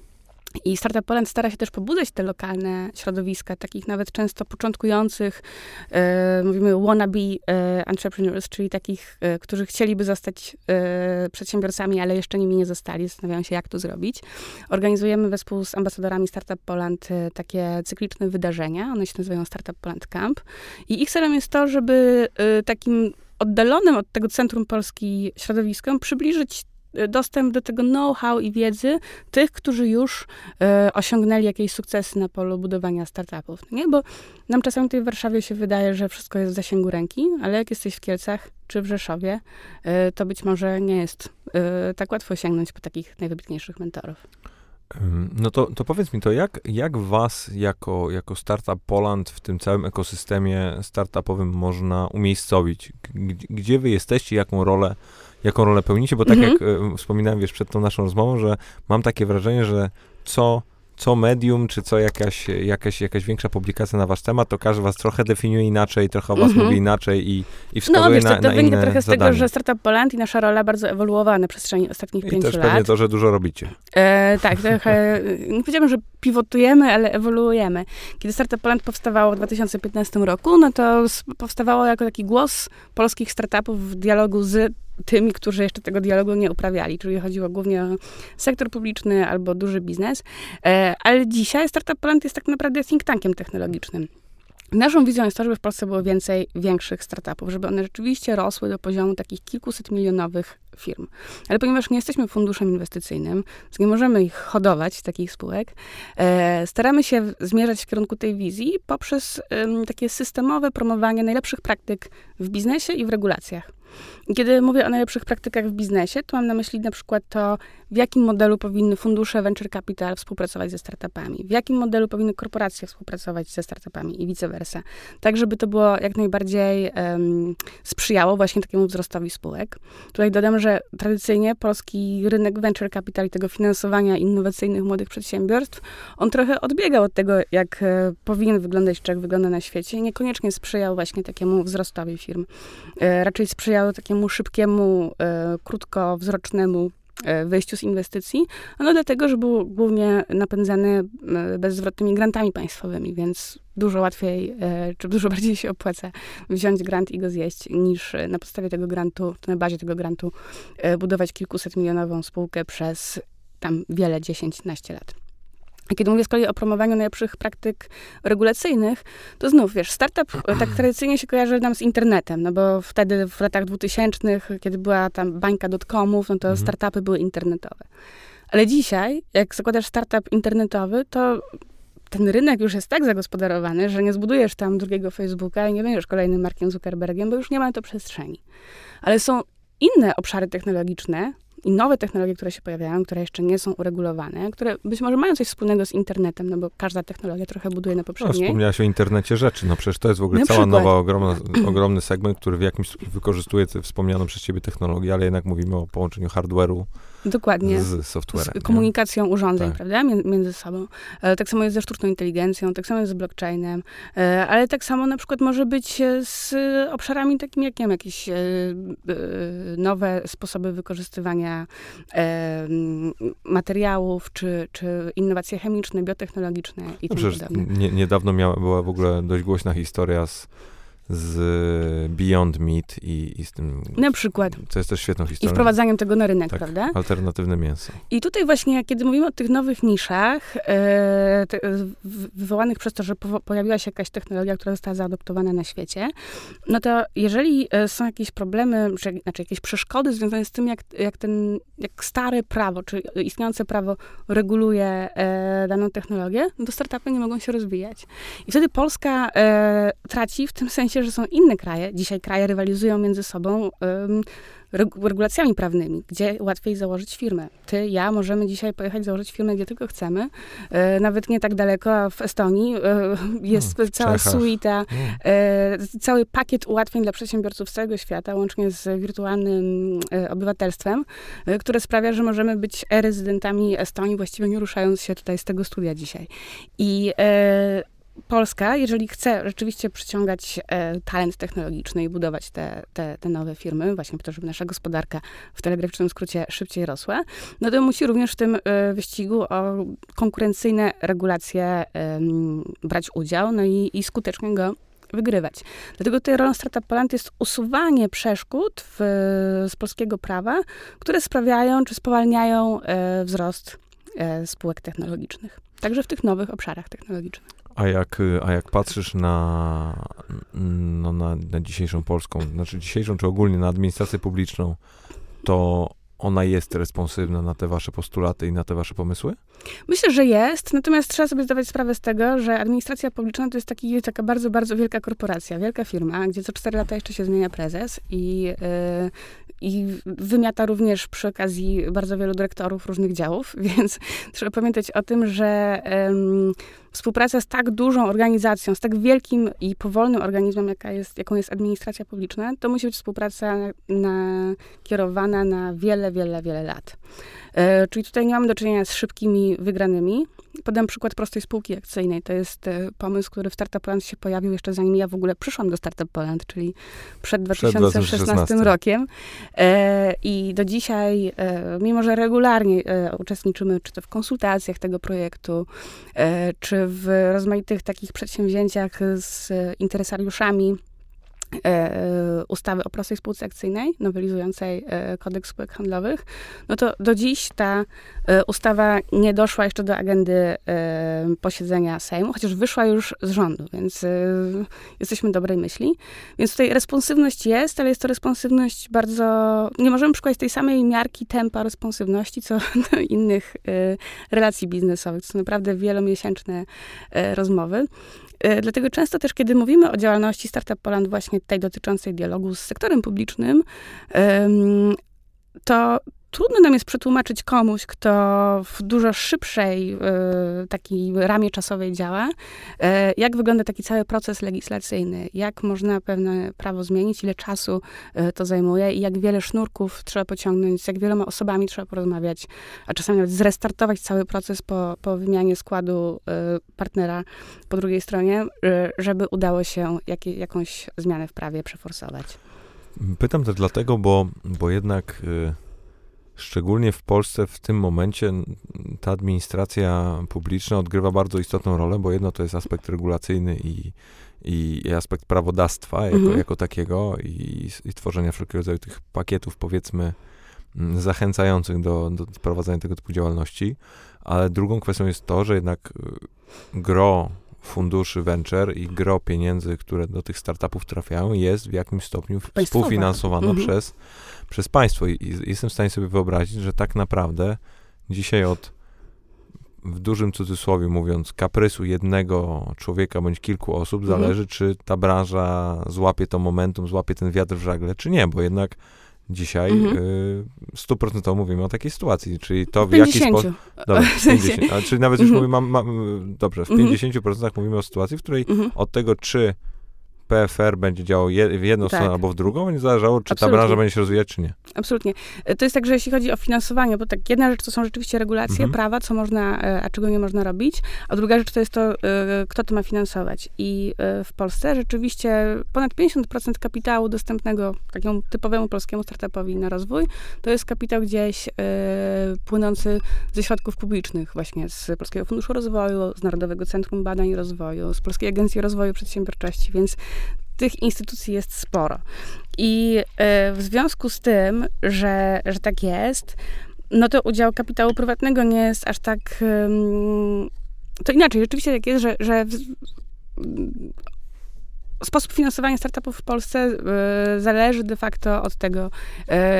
I Startup Poland stara się też pobudzać te lokalne środowiska, takich nawet często początkujących, e, mówimy wannabe e, entrepreneurs, czyli takich, e, którzy chcieliby zostać e, przedsiębiorcami, ale jeszcze nimi nie zostali, zastanawiają się, jak to zrobić. Organizujemy wespół z ambasadorami Startup Poland e, takie cykliczne wydarzenia, one się nazywają Startup Poland Camp. I ich celem jest to, żeby e, takim oddalonym od tego centrum Polski środowiskom przybliżyć dostęp do tego know-how i wiedzy tych, którzy już e, osiągnęli jakieś sukcesy na polu budowania startupów. Nie? Bo nam czasami tutaj w Warszawie się wydaje, że wszystko jest w zasięgu ręki, ale jak jesteś w Kielcach czy w Rzeszowie, e, to być może nie jest tak łatwo sięgnąć po takich najwybitniejszych mentorów. No to, to powiedz mi to, jak, jak was jako, jako Startup Poland w tym całym ekosystemie startupowym można umiejscowić? Gdzie, gdzie wy jesteście, jaką rolę, jaką rolę pełnicie? Bo tak Mhm. jak y, wspominałem, wiesz, przed tą naszą rozmową, że mam takie wrażenie, że co, co medium, czy co jakaś, jakaś, jakaś większa publikacja na wasz temat, to każdy was trochę definiuje inaczej, trochę o was Mhm. mówi inaczej i, i wskazuje No wiesz, na, to, to na wynika inne trochę z zadania. tego, że Startup Poland i nasza rola bardzo ewoluowała na przestrzeni ostatnich I pięciu też lat. pewnie to, że dużo robicie. E, tak, trochę, nie powiedziałabym, że pivotujemy, ale ewoluujemy. Kiedy Startup Poland powstawało w 2015 roku, no to powstawało jako taki głos polskich startupów w dialogu z tymi, którzy jeszcze tego dialogu nie uprawiali, czyli chodziło głównie o sektor publiczny albo duży biznes. E, ale dzisiaj Startup Poland jest tak naprawdę think tankiem technologicznym. Naszą wizją jest to, żeby w Polsce było więcej większych startupów, żeby one rzeczywiście rosły do poziomu takich kilkuset milionowych firm. Ale ponieważ nie jesteśmy funduszem inwestycyjnym, nie możemy ich hodować, takich spółek, e, staramy się zmierzać w kierunku tej wizji poprzez em, takie systemowe promowanie najlepszych praktyk w biznesie i w regulacjach. Kiedy mówię o najlepszych praktykach w biznesie, to mam na myśli na przykład to, w jakim modelu powinny fundusze venture capital współpracować ze startupami, w jakim modelu powinny korporacje współpracować ze startupami i vice versa. Tak, żeby to było jak najbardziej em, sprzyjało właśnie takiemu wzrostowi spółek. Tutaj dodam, że tradycyjnie polski rynek venture capital i tego finansowania innowacyjnych młodych przedsiębiorstw, on trochę odbiegał od tego, jak e, powinien wyglądać, czy jak wygląda na świecie niekoniecznie sprzyjał właśnie takiemu wzrostowi firm. E, raczej sprzyjał takiemu szybkiemu, e, krótkowzrocznemu wyjściu z inwestycji, no dlatego, że był głównie napędzany e, bezzwrotnymi grantami państwowymi, więc dużo łatwiej, e, czy dużo bardziej się opłaca wziąć grant i go zjeść, niż e, na podstawie tego grantu, na bazie tego grantu e, budować kilkuset milionową spółkę przez tam wiele, 10-15 lat. Kiedy mówię z kolei o promowaniu najlepszych praktyk regulacyjnych, to znów, wiesz, startup e, tak tradycyjnie się kojarzy nam z internetem, no bo wtedy w latach 2000, kiedy była tam bańka dotcomów, no to Mhm. startupy były internetowe. Ale dzisiaj, jak zakładasz startup internetowy, to ten rynek już jest tak zagospodarowany, że nie zbudujesz tam drugiego Facebooka i nie będziesz kolejnym Markiem Zuckerbergiem, bo już nie ma na to przestrzeni. Ale są inne obszary technologiczne i nowe technologie, które się pojawiają, które jeszcze nie są uregulowane, które być może mają coś wspólnego z internetem, no bo każda technologia trochę buduje na No, poprzedniej. wspomniałaś o internecie rzeczy. No przecież to jest w ogóle Na cała przykład. nowa, ogromna, ogromny segment, który w jakimś wykorzystuje wspomnianą przez ciebie technologię, ale jednak mówimy o połączeniu hardware'u Dokładnie. z softwarem. z nie? komunikacją urządzeń, Tak. prawda, Mię- między sobą. E, Tak samo jest ze sztuczną inteligencją, tak samo jest z blockchainem, e, ale tak samo na przykład może być e, z obszarami takimi jak, nie wiem, jakieś nowe sposoby wykorzystywania materiałów, czy, czy innowacje chemiczne, biotechnologiczne i No przecież podobne. nie, niedawno miała, była w ogóle dość głośna historia z, z Beyond Meat i, i z tym... Na przykład. To jest też świetną I historią. wprowadzaniem tego na rynek, Tak. prawda? Alternatywne mięso. I tutaj właśnie, kiedy mówimy o tych nowych niszach, te, w- wywołanych przez to, że pojawiła się jakaś technologia, która została zaadoptowana na świecie, no to jeżeli e, są jakieś problemy, że, znaczy jakieś przeszkody związane z tym, jak, jak, ten, jak stare prawo, czy istniejące prawo reguluje e, daną technologię, no to startupy nie mogą się rozwijać. I wtedy Polska e, traci w tym sensie, że są inne kraje. Dzisiaj kraje rywalizują między sobą regulacjami prawnymi, gdzie łatwiej założyć firmę. Ty, ja możemy dzisiaj pojechać założyć firmę, gdzie tylko chcemy. E, nawet nie tak daleko, a w Estonii e, jest Hmm, w cała Czechach. suita, No. e, cały pakiet ułatwień dla przedsiębiorców z całego świata, łącznie z wirtualnym obywatelstwem, które sprawia, że możemy być e-rezydentami Estonii, właściwie nie ruszając się tutaj z tego studia dzisiaj. I Polska, jeżeli chce rzeczywiście przyciągać e, talent technologiczny i budować te, te, te, nowe firmy, właśnie po to, żeby nasza gospodarka w telegraficznym skrócie szybciej rosła, no to musi również w tym e, wyścigu o konkurencyjne regulacje e, brać udział, no i, i skutecznie go wygrywać. Dlatego tutaj rolą Startup Poland jest usuwanie przeszkód w, z polskiego prawa, które sprawiają czy spowalniają e, wzrost e, spółek technologicznych. Także w tych nowych obszarach technologicznych. A jak, a jak patrzysz na, no na, na dzisiejszą polską, znaczy dzisiejszą, czy ogólnie na administrację publiczną, to ona jest responsywna na te wasze postulaty i na te wasze pomysły? Myślę, że jest, natomiast trzeba sobie zdawać sprawę z tego, że administracja publiczna to jest taki, taka bardzo, bardzo wielka korporacja, wielka firma, gdzie co cztery lata jeszcze się zmienia prezes i, yy, i wymiata również przy okazji bardzo wielu dyrektorów różnych działów, więc trzeba pamiętać o tym, że yy, współpraca z tak dużą organizacją, z tak wielkim i powolnym organizmem, jaka jest, jaką jest administracja publiczna, to musi być współpraca nakierowana na wiele, wiele, wiele lat. E, czyli tutaj nie mamy do czynienia z szybkimi wygranymi. Podam przykład prostej spółki akcyjnej. To jest e, pomysł, który w Startup Poland się pojawił jeszcze zanim ja w ogóle przyszłam do Startup Poland, czyli przed 2016 przed 2016. rokiem. E, I do dzisiaj, mimo że regularnie uczestniczymy czy to w konsultacjach tego projektu, czy w rozmaitych takich przedsięwzięciach z interesariuszami, ustawy o prostej spółce akcyjnej, nowelizującej e, kodeks spółek handlowych, no to do dziś ta e, ustawa nie doszła jeszcze do agendy posiedzenia Sejmu, chociaż wyszła już z rządu, więc jesteśmy dobrej myśli. Więc tutaj responsywność jest, ale jest to responsywność bardzo... Nie możemy przykładać tej samej miarki tempa responsywności, co do innych relacji biznesowych. To są naprawdę wielomiesięczne rozmowy. E, dlatego często też, kiedy mówimy o działalności Startup Poland, właśnie tej dotyczącej dialogu z sektorem publicznym, to trudno nam jest przetłumaczyć komuś, kto w dużo szybszej y, takiej ramie czasowej działa, y, jak wygląda taki cały proces legislacyjny, jak można pewne prawo zmienić, ile czasu y, to zajmuje i jak wiele sznurków trzeba pociągnąć, z jak wieloma osobami trzeba porozmawiać, a czasami nawet zrestartować cały proces po, po wymianie składu partnera po drugiej stronie, żeby udało się jakie, jakąś zmianę w prawie przeforsować. Pytam też dlatego, bo, bo jednak Szczególnie w Polsce w tym momencie ta administracja publiczna odgrywa bardzo istotną rolę, bo jedno to jest aspekt regulacyjny i, i, i aspekt prawodawstwa jako, mhm. jako takiego i, i tworzenia wszelkiego rodzaju tych pakietów, powiedzmy, zachęcających do, do prowadzenia tego typu działalności. Ale drugą kwestią jest to, że jednak y, gro funduszy venture i gro pieniędzy, które do tych startupów trafiają, jest w jakimś stopniu współfinansowana mhm. przez, przez państwo. I, I, jestem w stanie sobie wyobrazić, że tak naprawdę dzisiaj od w dużym cudzysłowie mówiąc, kaprysu jednego człowieka bądź kilku osób mhm. zależy, czy ta branża złapie to momentum, złapie ten wiatr w żagle, czy nie, bo jednak Dzisiaj mhm. y, stuprocentowo mówimy o takiej sytuacji, czyli to w 50. jaki sposób... Dobra, 50, ale czyli nawet już mhm. mówimy, mam, mam, dobrze, w mhm. 50% mówimy o sytuacji, w której mhm. od tego, czy PFR będzie działał je, w jedną tak. stronę albo w drugą, będzie zależało, czy Absolutnie. ta branża będzie się rozwijać, czy nie. Absolutnie. E, to jest tak, że jeśli chodzi o finansowanie, bo tak jedna rzecz to są rzeczywiście regulacje, mhm. prawa, co można, e, a czego nie można robić, a druga rzecz to jest to, e, kto to ma finansować. I w Polsce rzeczywiście ponad 50% kapitału dostępnego takiemu typowemu polskiemu startupowi na rozwój, to jest kapitał gdzieś płynący ze środków publicznych, właśnie z Polskiego Funduszu Rozwoju, z Narodowego Centrum Badań i Rozwoju, z Polskiej Agencji Rozwoju Przedsiębiorczości, więc tych instytucji jest sporo. I e, w związku z tym, że, że tak jest, no to udział kapitału prywatnego nie jest aż tak. To inaczej, rzeczywiście tak jest, że, że sposób finansowania startupów w Polsce y, zależy de facto od tego,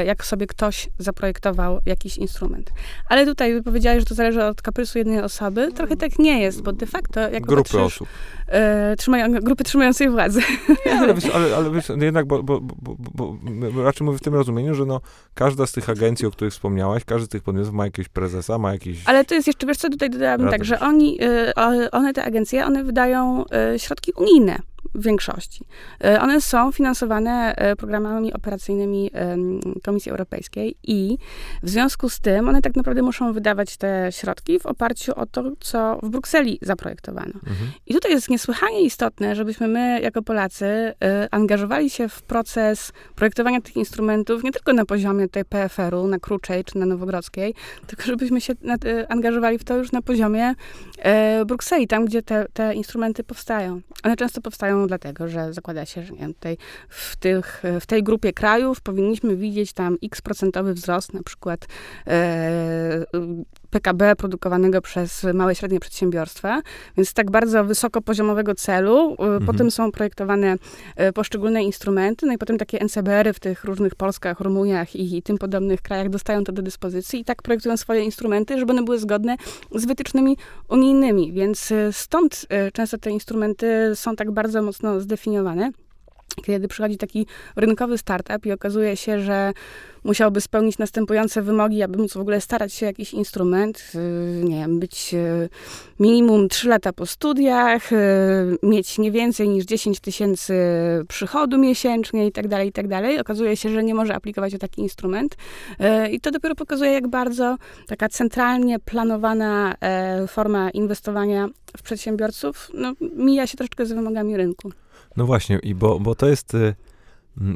y, jak sobie ktoś zaprojektował jakiś instrument. Ale tutaj powiedziałeś, że to zależy od kaprysu jednej osoby. Trochę tak nie jest, bo de facto jak Grupy patrzysz, osób. Y, trzymają, grupy trzymającej władzy. Nie, ale, wiesz, ale, ale wiesz, jednak, bo, bo, bo, bo, raczej mówię w tym rozumieniu, że no, każda z tych agencji, o których wspomniałaś, każdy z tych podmiotów ma jakiegoś prezesa, ma jakiś... Ale to jest jeszcze, wiesz co, tutaj dodałabym tak, że oni, one, te agencje, one wydają środki unijne w większości. E, one są finansowane e, programami operacyjnymi Komisji Europejskiej i w związku z tym one tak naprawdę muszą wydawać te środki w oparciu o to, co w Brukseli zaprojektowano. Mhm. I tutaj jest niesłychanie istotne, żebyśmy my, jako Polacy, e, angażowali się w proces projektowania tych instrumentów nie tylko na poziomie tej PFR-u, na Kruczej czy na Nowogrodzkiej, tylko żebyśmy się angażowali w to już na poziomie Brukseli, tam, gdzie te, te instrumenty powstają. One często powstają dlatego, że zakłada się, że nie wiem, tutaj w, tych, w tej grupie krajów powinniśmy widzieć tam x procentowy wzrost, na przykład e, PKB produkowanego przez małe i średnie przedsiębiorstwa, więc tak bardzo wysokopoziomowego celu. E, mhm. Potem są projektowane e, poszczególne instrumenty, no i potem takie NCBR-y w tych różnych Polskach, Rumuniach i, i tym podobnych krajach dostają to do dyspozycji i tak projektują swoje instrumenty, żeby one były zgodne z wytycznymi unijnymi, więc e, stąd często te instrumenty są tak bardzo mocno zdefiniowane kiedy przychodzi taki rynkowy startup i okazuje się, że musiałby spełnić następujące wymogi, aby móc w ogóle starać się jakiś instrument, y, nie wiem, być y, minimum 3 lata po studiach, y, mieć nie więcej niż 10 tysięcy przychodu miesięcznie i tak dalej, i tak. Okazuje się, że nie może aplikować o taki instrument i to dopiero pokazuje, jak bardzo taka centralnie planowana e, forma inwestowania w przedsiębiorców no, mija się troszeczkę z wymogami rynku. No właśnie, i bo, bo to jest y,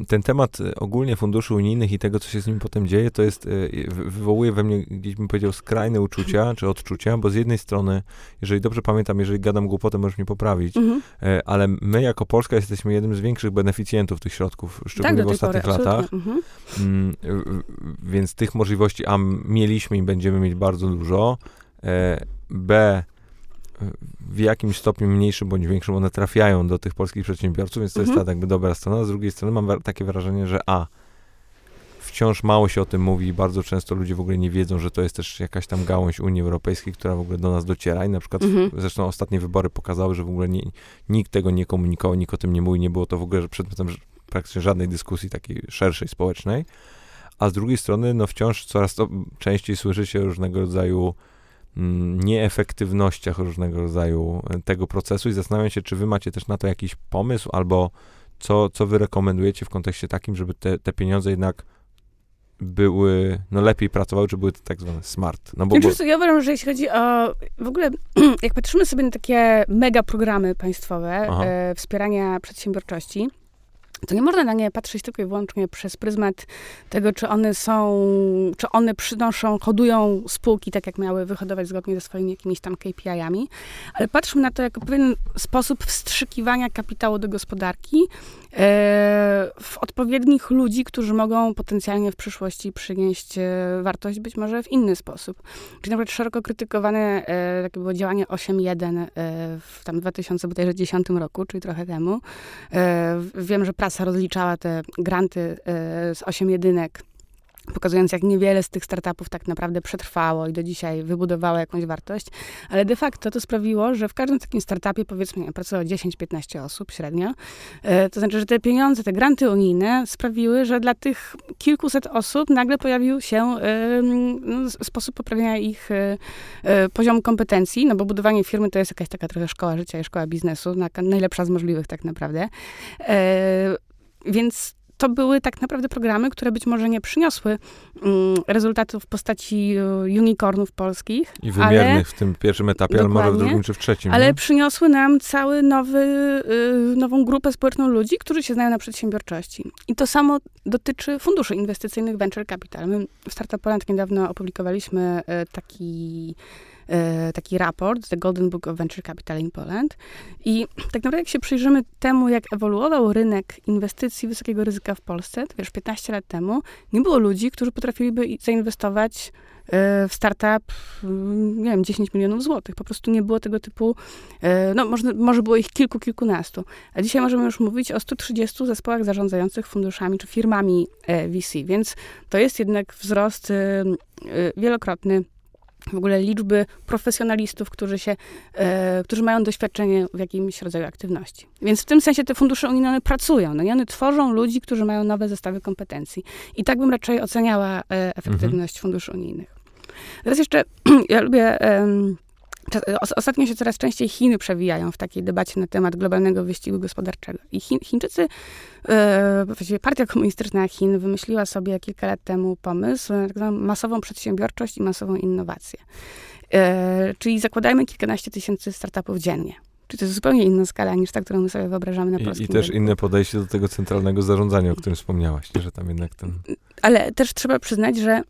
ten temat y, ogólnie funduszy unijnych i tego, co się z nimi potem dzieje, to jest, y, wywołuje we mnie, gdzieś bym powiedział, skrajne uczucia, czy odczucia, bo z jednej strony, jeżeli dobrze pamiętam, jeżeli gadam głupotę, możesz mnie poprawić, mhm. ale my jako Polska jesteśmy jednym z większych beneficjentów tych środków, szczególnie tak, w ostatnich pory, latach. Mhm. Mm, więc tych możliwości A mieliśmy i będziemy mieć bardzo dużo. B w jakimś stopniu mniejszym bądź większym one trafiają do tych polskich przedsiębiorców, więc to mhm. jest ta jakby dobra strona. Z drugiej strony mam takie wrażenie, że a, wciąż mało się o tym mówi i bardzo często ludzie w ogóle nie wiedzą, że to jest też jakaś tam gałąź Unii Europejskiej, która w ogóle do nas dociera i na przykład mhm. zresztą ostatnie wybory pokazały, że w ogóle nie, nikt tego nie komunikował, nikt o tym nie mówi, nie było to w ogóle przedmiotem praktycznie żadnej dyskusji takiej szerszej, społecznej, a z drugiej strony no wciąż coraz to częściej słyszy się różnego rodzaju nieefektywnościach różnego rodzaju e, tego procesu i zastanawiam się, czy wy macie też na to jakiś pomysł, albo co, co wy rekomendujecie w kontekście takim, żeby te, te pieniądze jednak były, no lepiej pracowały, czy były tak zwane smart. No bo, bo... Ja uważam, że jeśli chodzi o, w ogóle, jak patrzymy sobie na takie mega programy państwowe e, wspierania przedsiębiorczości, to nie można na nie patrzeć tylko i wyłącznie przez pryzmat tego, czy one są, czy one przynoszą, hodują spółki tak, jak miały wyhodować zgodnie ze swoimi jakimiś tam KPI-ami, ale patrzmy na to jako pewien sposób wstrzykiwania kapitału do gospodarki w odpowiednich ludzi, którzy mogą potencjalnie w przyszłości przynieść e, wartość być może w inny sposób. Czyli na przykład szeroko krytykowane e, takie było działanie 8.1 w tam 2010 roku, czyli trochę temu. Wiem, że prasa rozliczała te granty e, z 8 jedynek pokazując, jak niewiele z tych startupów tak naprawdę przetrwało i do dzisiaj wybudowało jakąś wartość, ale de facto to sprawiło, że w każdym takim startupie, powiedzmy, pracowało 10-15 osób średnio. E, to znaczy, że te pieniądze, te granty unijne sprawiły, że dla tych kilkuset osób nagle pojawił się no, sposób poprawienia ich e, poziomu kompetencji, no bo budowanie firmy to jest jakaś taka trochę szkoła życia i szkoła biznesu, najlepsza z możliwych tak naprawdę. Więc to były tak naprawdę programy, które być może nie przyniosły um, rezultatów w postaci uh, unicornów polskich. I wymiernych ale, w tym pierwszym etapie, ale może w drugim czy w trzecim. Ale nie? przyniosły nam cały nowy, y, nową grupę społeczną ludzi, którzy się znają na przedsiębiorczości. I to samo dotyczy funduszy inwestycyjnych Venture Capital. My w Startup Poland niedawno opublikowaliśmy y, taki E, taki raport, The Golden Book of Venture Capital in Poland. I tak naprawdę jak się przyjrzymy temu, jak ewoluował rynek inwestycji wysokiego ryzyka w Polsce, to wiesz, 15 lat temu nie było ludzi, którzy potrafiliby zainwestować e, w startup, mm, nie wiem, 10 milionów złotych. Po prostu nie było tego typu, e, no może, może było ich kilku, kilkunastu. A dzisiaj możemy już mówić o 130 zespołach zarządzających funduszami czy firmami VC, więc to jest jednak wzrost wielokrotny w ogóle liczby profesjonalistów, którzy, się, e, którzy mają doświadczenie w jakimś rodzaju aktywności. Więc w tym sensie te fundusze unijne pracują. No i one tworzą ludzi, którzy mają nowe zestawy kompetencji. I tak bym raczej oceniała e, efektywność mhm. funduszy unijnych. Teraz jeszcze, ja lubię Ostatnio się coraz częściej Chiny przewijają w takiej debacie na temat globalnego wyścigu gospodarczego. I Chińczycy, e, właściwie partia komunistyczna Chin wymyśliła sobie kilka lat temu pomysł na tak zwaną masową przedsiębiorczość i masową innowację. E, czyli zakładajmy kilkanaście tysięcy startupów dziennie. Czyli to jest zupełnie inna skala niż ta, którą my sobie wyobrażamy na polskim I, i też rynku. inne podejście do tego centralnego zarządzania, o którym wspomniałaś, że tam jednak ten... Ale też trzeba przyznać, że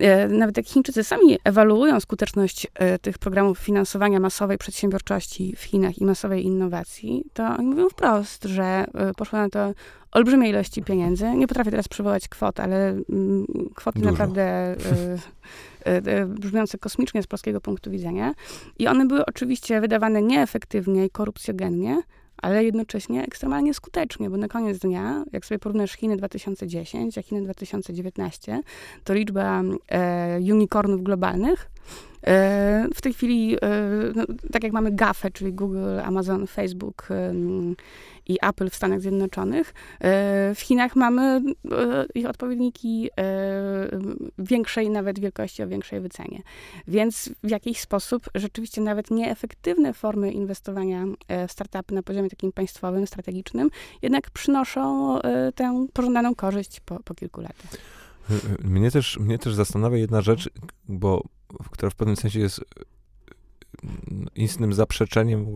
e, nawet jak Chińczycy sami ewaluują skuteczność e, tych programów finansowania masowej przedsiębiorczości w Chinach i masowej innowacji, to oni mówią wprost, że e, poszło na to olbrzymie ilości pieniędzy. Nie potrafię teraz przywołać kwot, ale mm, kwoty Dużo. naprawdę brzmiące kosmicznie z polskiego punktu widzenia. I one były oczywiście wydawane nieefektywnie i korupcjogennie, ale jednocześnie ekstremalnie skutecznie, bo na koniec dnia, jak sobie porównasz Chiny 2010, a Chiny 2019, to liczba e, unicornów globalnych w tej chwili, e, no, tak jak mamy GAFE, czyli Google, Amazon, Facebook e, i Apple w Stanach Zjednoczonych, e, w Chinach mamy e, ich odpowiedniki e, większej nawet wielkości, o większej wycenie. Więc w jakiś sposób rzeczywiście nawet nieefektywne formy inwestowania w startupy na poziomie takim państwowym, strategicznym, jednak przynoszą tę pożądaną korzyść po, po kilku latach. Mnie też, mnie też zastanawia jedna rzecz, bo, która w pewnym sensie jest istnym zaprzeczeniem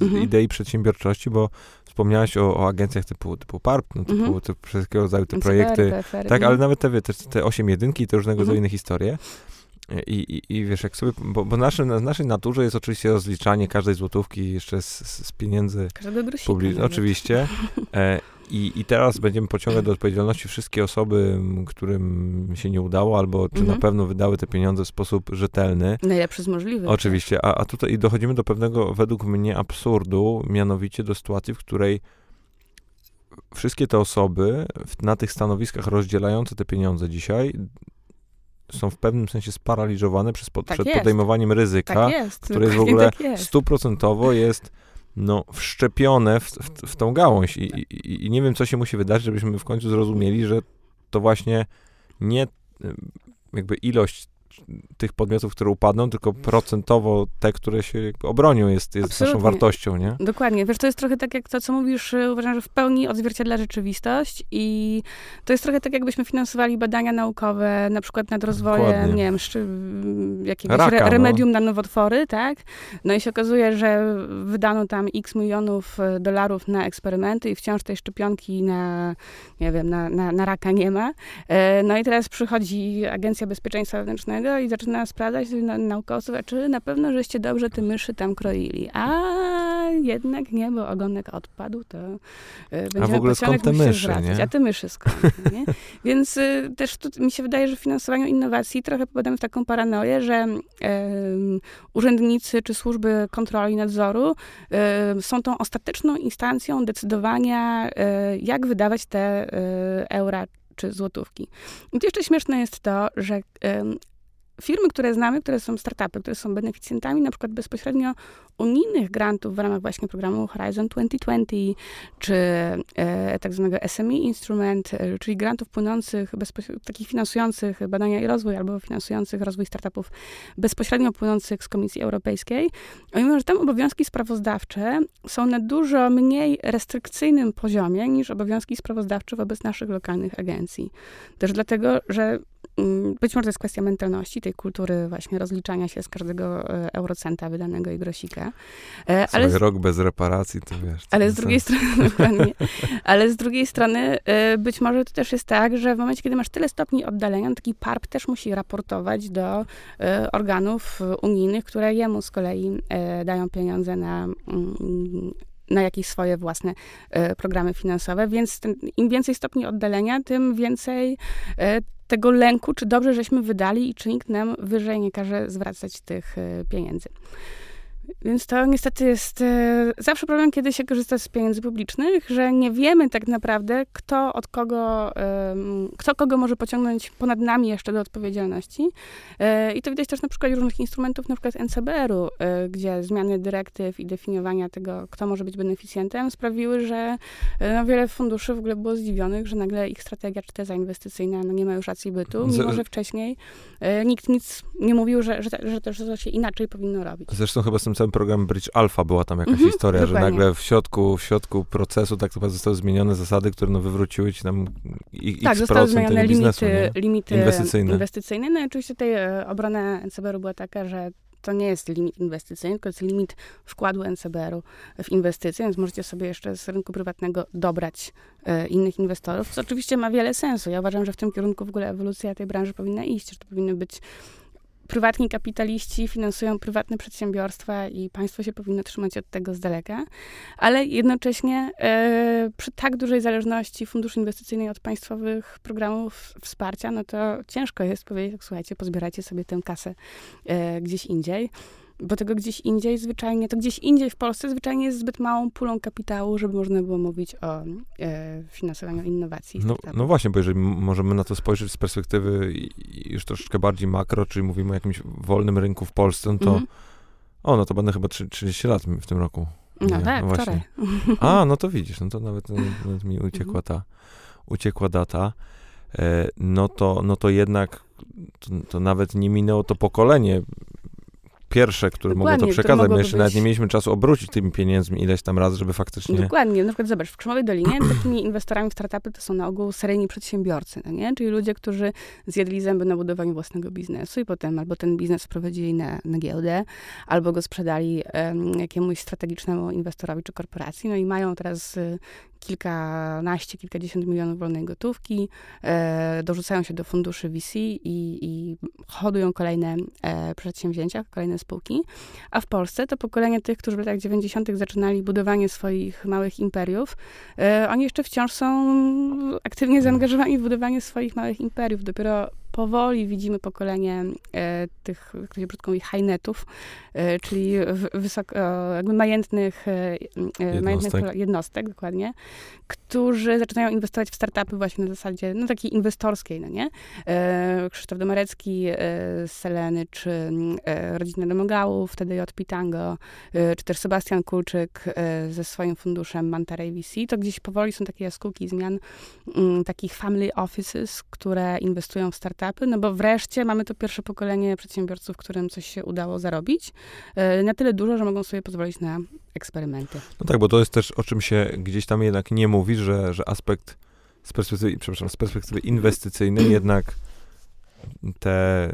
mhm. idei przedsiębiorczości, bo wspomniałaś o, o agencjach typu, typu PARP, no, typu, mhm. typu wszystkiego rodzaju te projekty. Tak, ale nawet te, te, te 8 jedynki i te różnego rodzaju mhm. inne historie. I, i, I wiesz, jak sobie, bo, bo nasze, na naszej naturze jest oczywiście rozliczanie każdej złotówki jeszcze z, z pieniędzy publicznych. Oczywiście. I, I teraz będziemy pociągać do odpowiedzialności wszystkie osoby, którym się nie udało, albo czy mhm. na pewno wydały te pieniądze w sposób rzetelny. Najlepszy z możliwych. Oczywiście, a, a tutaj dochodzimy do pewnego, według mnie, absurdu, mianowicie do sytuacji, w której wszystkie te osoby na tych stanowiskach rozdzielające te pieniądze dzisiaj są w pewnym sensie sparaliżowane przez tak przed jest. podejmowaniem ryzyka, tak jest. które jest w ogóle tak stuprocentowo jest no, wszczepione w, w, w tą gałąź. I, i, I nie wiem, co się musi wydarzyć, żebyśmy w końcu zrozumieli, że to właśnie nie jakby ilość tych podmiotów, które upadną, tylko procentowo te, które się obronią, jest, jest naszą wartością, nie? Dokładnie. Wiesz, to jest trochę tak, jak to, co mówisz, uważam, że w pełni odzwierciedla rzeczywistość i to jest trochę tak, jakbyśmy finansowali badania naukowe, na przykład nad rozwojem, Dokładnie. nie wiem, szczy, jakiegoś Raka, re, no. remedium no. na nowotwory, tak? No i się okazuje, że wydano tam x milionów y, dolarów na eksperymenty i wciąż tej szczepionki na, nie wiem, na, na, na raka nie ma. E, no i teraz przychodzi Agencja Bezpieczeństwa Wewnętrznego i zaczyna sprawdzać na, naukowców, czy na pewno żeście dobrze te myszy tam kroili. A jednak nie, bo ogonek odpadł, to y, będziemy A w ogóle skąd te myszy, zwracać. nie? A te myszy skąd, nie? Więc y, też tu, mi się wydaje, że w finansowaniu innowacji trochę popadamy w taką paranoję, że y, urzędnicy czy służby kontroli i nadzoru są tą ostateczną instancją decydowania, jak wydawać te eura czy złotówki. I jeszcze śmieszne jest to, że firmy, które znamy, które są startupy, które są beneficjentami na przykład bezpośrednio unijnych grantów w ramach właśnie programu Horizon 2020, czy e, tak zwanego SME Instrument, e, czyli grantów płynących, takich finansujących badania i rozwój, albo finansujących rozwój startupów bezpośrednio płynących z Komisji Europejskiej. Oni mówią, że tam obowiązki sprawozdawcze są na dużo mniej restrykcyjnym poziomie niż obowiązki sprawozdawcze wobec naszych lokalnych agencji. Też dlatego, że być może to jest kwestia mentalności, tej kultury właśnie rozliczania się z każdego e, eurocenta wydanego i grosika. E, ale z, rok bez reparacji, to wiesz. Ale z drugiej strony, dokładnie. Ale z drugiej strony e, być może to też jest tak, że w momencie, kiedy masz tyle stopni oddalenia, taki PARP też musi raportować do organów unijnych, które jemu z kolei dają pieniądze na mm, na jakieś swoje własne programy finansowe, więc ten, im więcej stopni oddalenia, tym więcej tego lęku, czy dobrze żeśmy wydali i czy nikt nam wyżej nie każe zwracać tych e, pieniędzy. Więc to niestety jest e, zawsze problem, kiedy się korzysta z pieniędzy publicznych, że nie wiemy tak naprawdę, kto od kogo, kto kogo może pociągnąć ponad nami jeszcze do odpowiedzialności. E, I to widać też na przykład różnych instrumentów, na przykład NCBR-u, e, gdzie zmiany dyrektyw i definiowania tego, kto może być beneficjentem, sprawiły, że no, wiele funduszy w ogóle było zdziwionych, że nagle ich strategia czy teza inwestycyjna no, nie ma już racji bytu, mimo że wcześniej nikt nic nie mówił, że, że, że, że, że to się inaczej powinno robić. Zresztą chyba z tym całym programem Bridge Alpha była tam jakaś mhm, historia, dokładnie. że nagle w środku, w środku procesu tak naprawdę zostały zmienione zasady, które no, wywróciły ci tam ich Tak, zostały zmienione limity, limity inwestycyjne. inwestycyjne. No i oczywiście tutaj e, obrona NCBR-u była taka, że to nie jest limit inwestycyjny, tylko jest limit wkładu NCBR-u w inwestycje, więc możecie sobie jeszcze z rynku prywatnego dobrać e, innych inwestorów, co oczywiście ma wiele sensu. Ja uważam, że w tym kierunku w ogóle ewolucja tej branży powinna iść, że to powinny być prywatni kapitaliści finansują prywatne przedsiębiorstwa i państwo się powinno trzymać od tego z daleka, ale jednocześnie e, przy tak dużej zależności funduszy inwestycyjnej od państwowych programów wsparcia, no to ciężko jest powiedzieć, słuchajcie, pozbierajcie sobie tę kasę e, gdzieś indziej bo tego gdzieś indziej zwyczajnie, to gdzieś indziej w Polsce zwyczajnie jest zbyt małą pulą kapitału, żeby można było mówić o e, finansowaniu innowacji. No, no, właśnie, bo jeżeli możemy na to spojrzeć z perspektywy już troszeczkę bardziej makro, czyli mówimy o jakimś wolnym rynku w Polsce, no to -hmm. o, no to będę chyba 30 lat w tym roku. No Nie, tak, no właśnie. A, no to widzisz, no to nawet, nawet mi uciekła ta, uciekła data. E, no to, no to jednak to, to, nawet nie minęło to pokolenie pierwsze, które Dokładnie, mogą to przekazać. My jeszcze być... nawet nie mieliśmy czasu obrócić tymi pieniędzmi ileś tam razy, żeby faktycznie... Dokładnie. Na przykład zobacz, w Krzemowej Dolinie takimi inwestorami w startupy to są na ogół seryjni przedsiębiorcy, no nie? Czyli ludzie, którzy zjedli zęby na budowaniu własnego biznesu i potem albo ten biznes wprowadzili na, na giełdę, albo go sprzedali um, jakiemuś strategicznemu inwestorowi czy korporacji, no i mają teraz y, kilkanaście, kilkadziesiąt milionów wolnej gotówki, e, dorzucają się do funduszy VC i, i hodują kolejne e, przedsięwzięcia, kolejne spółki. A w Polsce to pokolenie tych, którzy w latach 90. zaczynali budowanie swoich małych imperiów, e, oni jeszcze wciąż są aktywnie zaangażowani w budowanie swoich małych imperiów. Dopiero powoli widzimy pokolenie e, tych, jak to się brzydko mówi, highnetów, e, czyli wysoko, jakby majętnych, e, jednostek. majętnych jednostek, dokładnie, którzy zaczynają inwestować w startupy właśnie na zasadzie, no takiej inwestorskiej, no nie? E, Krzysztof Domarecki e, z Seleny, czy e, rodzina Demogałów, wtedy od Pitango, czy też Sebastian Kulczyk ze swoim funduszem Mantaray VC, to gdzieś powoli są takie jaskółki zmian mm, takich family offices, które inwestują w startupy, no bo wreszcie mamy to pierwsze pokolenie przedsiębiorców, którym coś się udało zarobić. Na tyle dużo, że mogą sobie pozwolić na eksperymenty. No tak, bo to jest też o czym się gdzieś tam jednak nie mówi, że, że aspekt z perspektywy, przepraszam, z perspektywy inwestycyjnej jednak te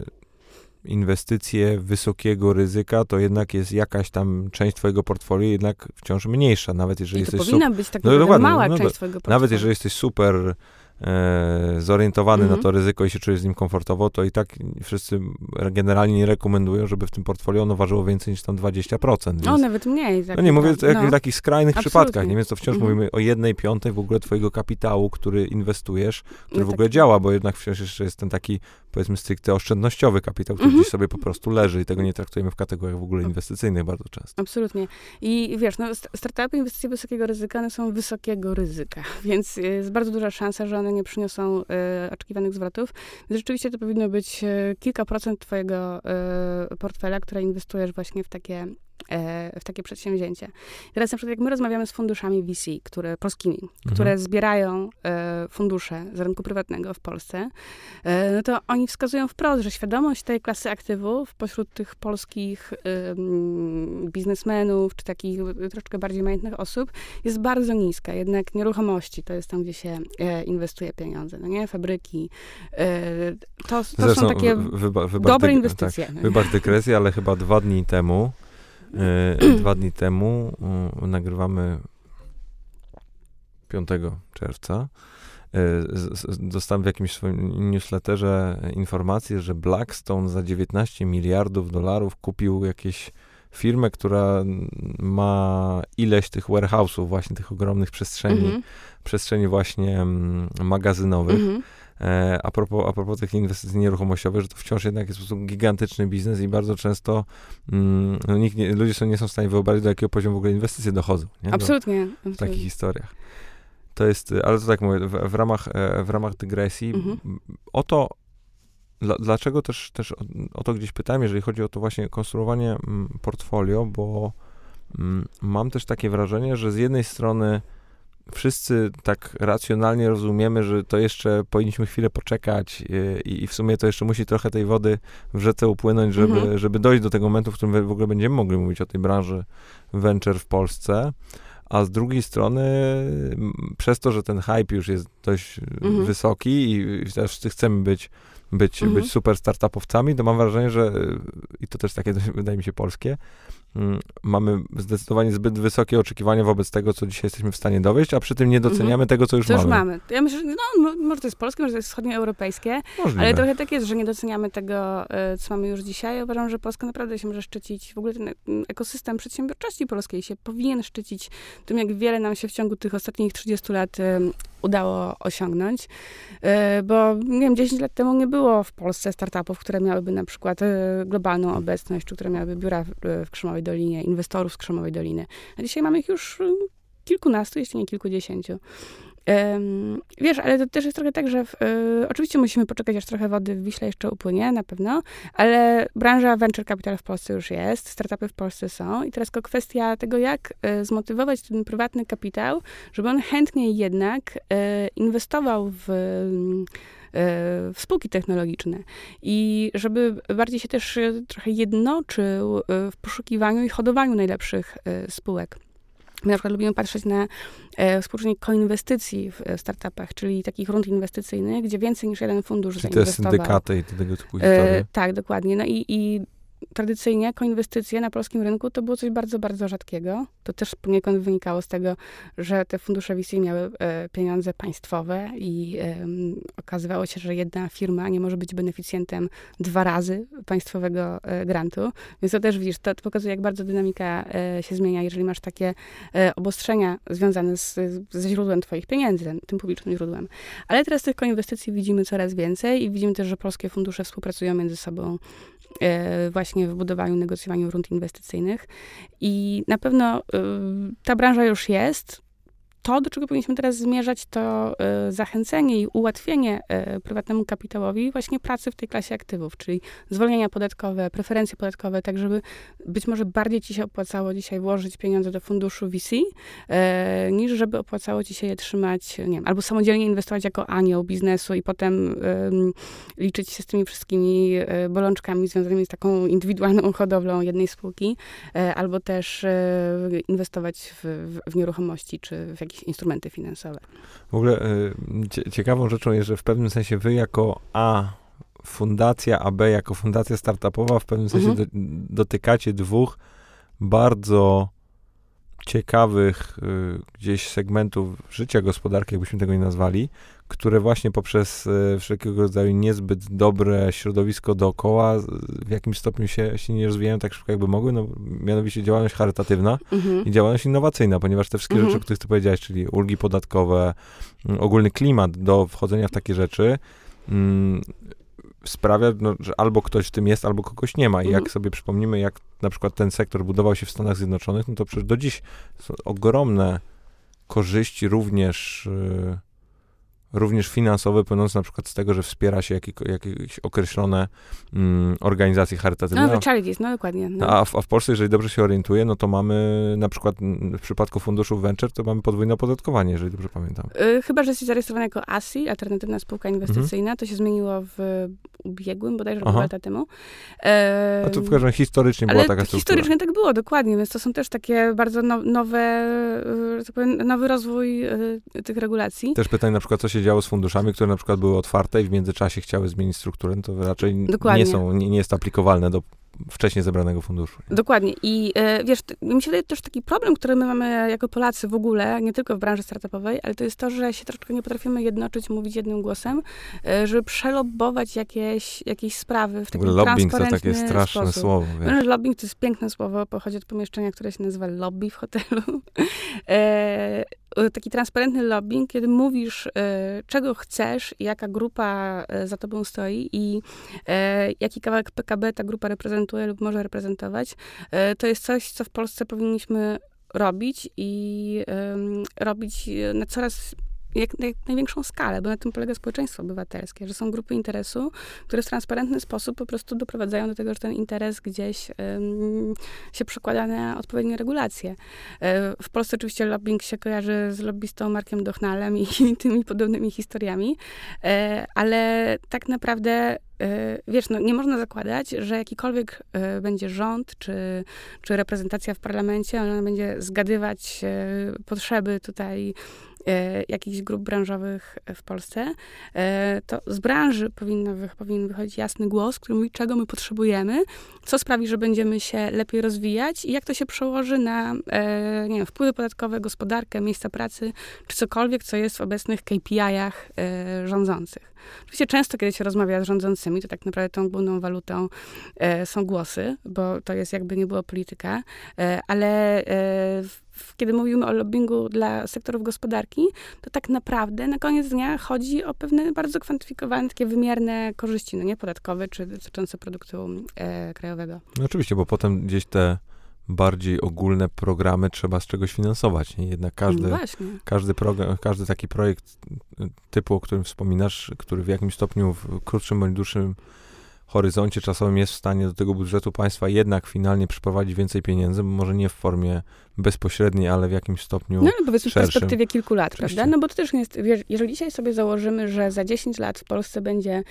inwestycje wysokiego ryzyka, to jednak jest jakaś tam część twojego portfolio jednak wciąż mniejsza, nawet jeżeli I to jesteś... powinna być tak no, mała no, część twojego portfolio. Nawet jeżeli jesteś super e, zorientowany mm -hmm. na mhm. to ryzyko i się czujesz z nim komfortowo, to i tak wszyscy generalnie nie rekomendują, żeby w tym portfolio ono ważyło więcej niż tam 20%. Więc, no, nawet mniej. Tak no nie, mówię no. o takich skrajnych Absolutnie. przypadkach, nie? więc to wciąż mm -hmm. mówimy o jednej piątej w ogóle twojego kapitału, który inwestujesz, który no w ogóle tak. działa, bo jednak wciąż jeszcze jest ten taki powiedzmy stricte oszczędnościowy kapitał, który mm -hmm. gdzieś sobie po prostu leży i tego nie traktujemy w kategoriach w ogóle inwestycyjnych bardzo często. Absolutnie. I wiesz, no, startupy, inwestycje wysokiego ryzyka, one są wysokiego ryzyka, więc jest bardzo duża szansa, że one nie przyniosą e, oczekiwanych zwrotów. Więc rzeczywiście to powinno być e, kilka procent twojego e, portfela, które inwestujesz właśnie w takie w takie przedsięwzięcie. Teraz na przykład jak my rozmawiamy z funduszami VC, które, polskimi, mhm. które zbierają e, fundusze z rynku prywatnego w Polsce, e, no to oni wskazują wprost, że świadomość tej klasy aktywów pośród tych polskich biznesmenów, czy takich troszkę bardziej majątnych osób jest bardzo niska. Jednak nieruchomości to jest tam, gdzie się inwestuje pieniądze, no nie? Fabryki. to, to są takie wyba, dobre inwestycje. Tak, wybacz dykresję, ale chyba dwa dni temu E, dwa dni temu nagrywamy 5 czerwca. E, dostałem w jakimś swoim newsletterze informację, że Blackstone za 19 miliardów dolarów kupił jakieś firmę, która ma ileś tych warehouse'ów, właśnie tych ogromnych przestrzeni, mm -hmm. przestrzeni właśnie magazynowych. Mm -hmm e, a, propos, a propos tych inwestycji nieruchomościowych, że to wciąż jednak jest po prostu gigantyczny biznes i bardzo często mm, no, nikt nie, ludzie są, nie są w stanie wyobrazić, do jakiego poziomu w ogóle inwestycje dochodzą. Nie? Absolutnie. Do, absolutnie. w takich historiach. To jest, ale to tak mówię, w, w ramach, e, w ramach dygresji, Mhm. o to, dla, dlaczego też, też o, o to gdzieś pytałem, jeżeli chodzi o to właśnie konstruowanie portfolio, bo mm, mam też takie wrażenie, że z jednej strony wszyscy tak racjonalnie rozumiemy, że to jeszcze powinniśmy chwilę poczekać e, i, i w sumie to jeszcze musi trochę tej wody w rzece upłynąć, żeby, Mhm. żeby dojść do tego momentu, w którym w ogóle będziemy mogli mówić o tej branży venture w Polsce. A z drugiej strony, przez to, że ten hype już jest dość e, Mhm. wysoki i, i też wszyscy chcemy być, być, Mhm. być super startupowcami, to mam wrażenie, że e, i to też takie wydaje mi się polskie, mamy zdecydowanie zbyt wysokie oczekiwania wobec tego, co dzisiaj jesteśmy w stanie dowieść, a przy tym nie doceniamy tego, co już To już mamy. mamy. Ja myślę, no, mo- może to jest polskie, może to jest wschodnioeuropejskie, Możliwe. ale trochę tak jest, że nie doceniamy tego, e, co mamy już dzisiaj. Uważam, że Polska naprawdę się może szczycić, w ogóle ten e- ekosystem przedsiębiorczości polskiej się powinien szczycić tym, jak wiele nam się w ciągu tych ostatnich 30 lat udało osiągnąć. E, Bo, nie wiem, 10 lat temu nie było w Polsce startupów, które miałyby na przykład e, globalną obecność, czy które miałyby biura w, w Krzemowej Dolinie, inwestorów z Krzemowej Doliny. A dzisiaj mamy ich już e, kilkunastu, jeśli nie kilkudziesięciu. Wiesz, ale to też jest trochę tak, że w, e, oczywiście musimy poczekać, aż trochę wody w Wiśle jeszcze upłynie, na pewno, ale branża venture capital w Polsce już jest, startupy w Polsce są i teraz tylko kwestia tego, jak e, zmotywować ten prywatny kapitał, żeby on chętniej jednak e, inwestował w w spółki technologiczne i żeby bardziej się też trochę jednoczył w poszukiwaniu i hodowaniu najlepszych spółek. My na przykład lubimy patrzeć na e, współczynnik koinwestycji w e, startupach, czyli takich rund inwestycyjnych, gdzie więcej niż jeden fundusz Czyli te zainwestował. syndykaty i tego typu historie. E, tak, dokładnie. No i, i tradycyjnie koinwestycje na polskim rynku to było coś bardzo, bardzo rzadkiego. To też poniekąd wynikało z tego, że te fundusze VC miały e, pieniądze państwowe i okazywało się, że jedna firma nie może być beneficjentem dwa razy państwowego e, grantu. Więc to też widzisz, to, to pokazuje, jak bardzo dynamika e, się zmienia, jeżeli masz takie obostrzenia związane z, ze źródłem twoich pieniędzy, tym, publicznym źródłem. Ale teraz tych koinwestycji widzimy coraz więcej i widzimy też, że polskie fundusze współpracują między sobą właśnie w budowaniu, negocjowaniu rund inwestycyjnych. I na pewno e, ta branża już jest. To, do czego powinniśmy teraz zmierzać, to e, zachęcenie i ułatwienie e, prywatnemu kapitałowi właśnie pracy w tej klasie aktywów, czyli zwolnienia podatkowe, preferencje podatkowe, tak żeby być może bardziej ci się opłacało dzisiaj włożyć pieniądze do funduszu VC, e, niż żeby opłacało ci się je trzymać, nie wiem, albo samodzielnie inwestować jako anioł biznesu i potem em, liczyć się z tymi wszystkimi bolączkami związanymi z taką indywidualną hodowlą jednej spółki, albo też inwestować w, w nieruchomości czy w jakieś instrumenty finansowe. W ogóle y, cie- ciekawą rzeczą jest, że w pewnym sensie wy jako A fundacja, a B jako fundacja startupowa w pewnym sensie Mhm. do, dotykacie dwóch bardzo ciekawych y, gdzieś segmentów życia gospodarki, jakbyśmy tego nie nazwali, które właśnie poprzez y, wszelkiego rodzaju niezbyt dobre środowisko dookoła w jakimś stopniu się, się nie rozwijają tak szybko, jakby mogły, no mianowicie działalność charytatywna, Mhm. i działalność innowacyjna, ponieważ te wszystkie Mhm. rzeczy, o których ty powiedziałeś, czyli ulgi podatkowe, ogólny klimat do wchodzenia w takie rzeczy, mm, sprawia, no, że albo ktoś w tym jest, albo kogoś nie ma. I Mhm. jak sobie przypomnimy, jak na przykład ten sektor budował się w Stanach Zjednoczonych, no to przecież do dziś są ogromne korzyści również y, również finansowe, płynące na przykład z tego, że wspiera się jakieś, jakieś określone mm, organizacje charytatywne. No, charities, no dokładnie. No. A w, a w Polsce, jeżeli dobrze się orientuję, no to mamy na przykład mm, w przypadku funduszów venture, to mamy podwójne opodatkowanie, jeżeli dobrze pamiętam. Y, Chyba, że jesteś zarejestrowany jako ASI, alternatywna spółka inwestycyjna. To się zmieniło w ubiegłem, bodajże Mhm. Aha. dwa lata temu. E, A to w każdym razie historycznie była taka struktura. historycznie tak było, dokładnie, więc to są też takie bardzo no, nowe, y, tak powiem, nowy rozwój y, tych regulacji. Też pytanie na przykład, co się działo z funduszami, które na przykład były otwarte i w międzyczasie chciały zmienić strukturę, no to raczej Dokładnie. nie są, nie, nie jest aplikowalne do wcześniej zebranego funduszu. nie? Dokładnie. I e, wiesz, mi się wydaje też taki problem, który my mamy jako Polacy w ogóle, nie tylko w branży startupowej, ale to jest to, że się troszeczkę nie potrafimy jednoczyć, mówić jednym głosem, e, żeby przelobować jakieś, jakieś sprawy w W taki ogóle lobbying to takie straszne sposób. słowo, wiesz. Że lobbying to jest piękne słowo, pochodzi od pomieszczenia, które się nazywa lobby w hotelu. E, taki transparentny lobbying, kiedy mówisz, e, czego chcesz, jaka grupa za tobą stoi i jaki kawałek PKB ta grupa reprezentuje lub może reprezentować, to jest coś, co w Polsce powinniśmy robić i robić na coraz jak, jak największą skalę, bo na tym polega społeczeństwo obywatelskie, że są grupy interesu, które w transparentny sposób po prostu doprowadzają do tego, że ten interes gdzieś um, się przekłada na odpowiednie regulacje. E, w Polsce oczywiście lobbying się kojarzy z lobbystą Markiem Dochnalem i tymi podobnymi historiami, e, ale tak naprawdę e, wiesz, no, nie można zakładać, że jakikolwiek będzie rząd czy, czy reprezentacja w parlamencie, ona będzie zgadywać potrzeby tutaj jakichś grup branżowych w Polsce, e, to z branży powinno, powinien wychodzić jasny głos, który mówi, czego my potrzebujemy, co sprawi, że będziemy się lepiej rozwijać i jak to się przełoży na e, nie wiem, wpływy podatkowe, gospodarkę, miejsca pracy, czy cokolwiek, co jest w obecnych KPI-ach e, rządzących. Oczywiście często, kiedy się rozmawia z rządzącymi, to tak naprawdę tą główną walutą e, są głosy, bo to jest jakby nie było polityka, e, ale e, kiedy mówimy o lobbingu dla sektorów gospodarki, to tak naprawdę na koniec dnia chodzi o pewne bardzo kwantyfikowane, takie wymierne korzyści, no nie podatkowe, czy dotyczące produktu e, krajowego. No oczywiście, bo potem gdzieś te bardziej ogólne programy trzeba z czegoś finansować. Nie? Jednak każdy, no każdy, program, każdy taki projekt typu, o którym wspominasz, który w jakimś stopniu w krótszym bądź dłuższym horyzoncie czasowym jest w stanie do tego budżetu państwa jednak finalnie przyprowadzić więcej pieniędzy, może nie w formie bezpośredniej, ale w jakimś stopniu No ale powiedzmy szerszym. w perspektywie kilku lat, Oczywiście. prawda? No bo to też jest, wiesz, jeżeli dzisiaj sobie założymy, że za 10 lat w Polsce będzie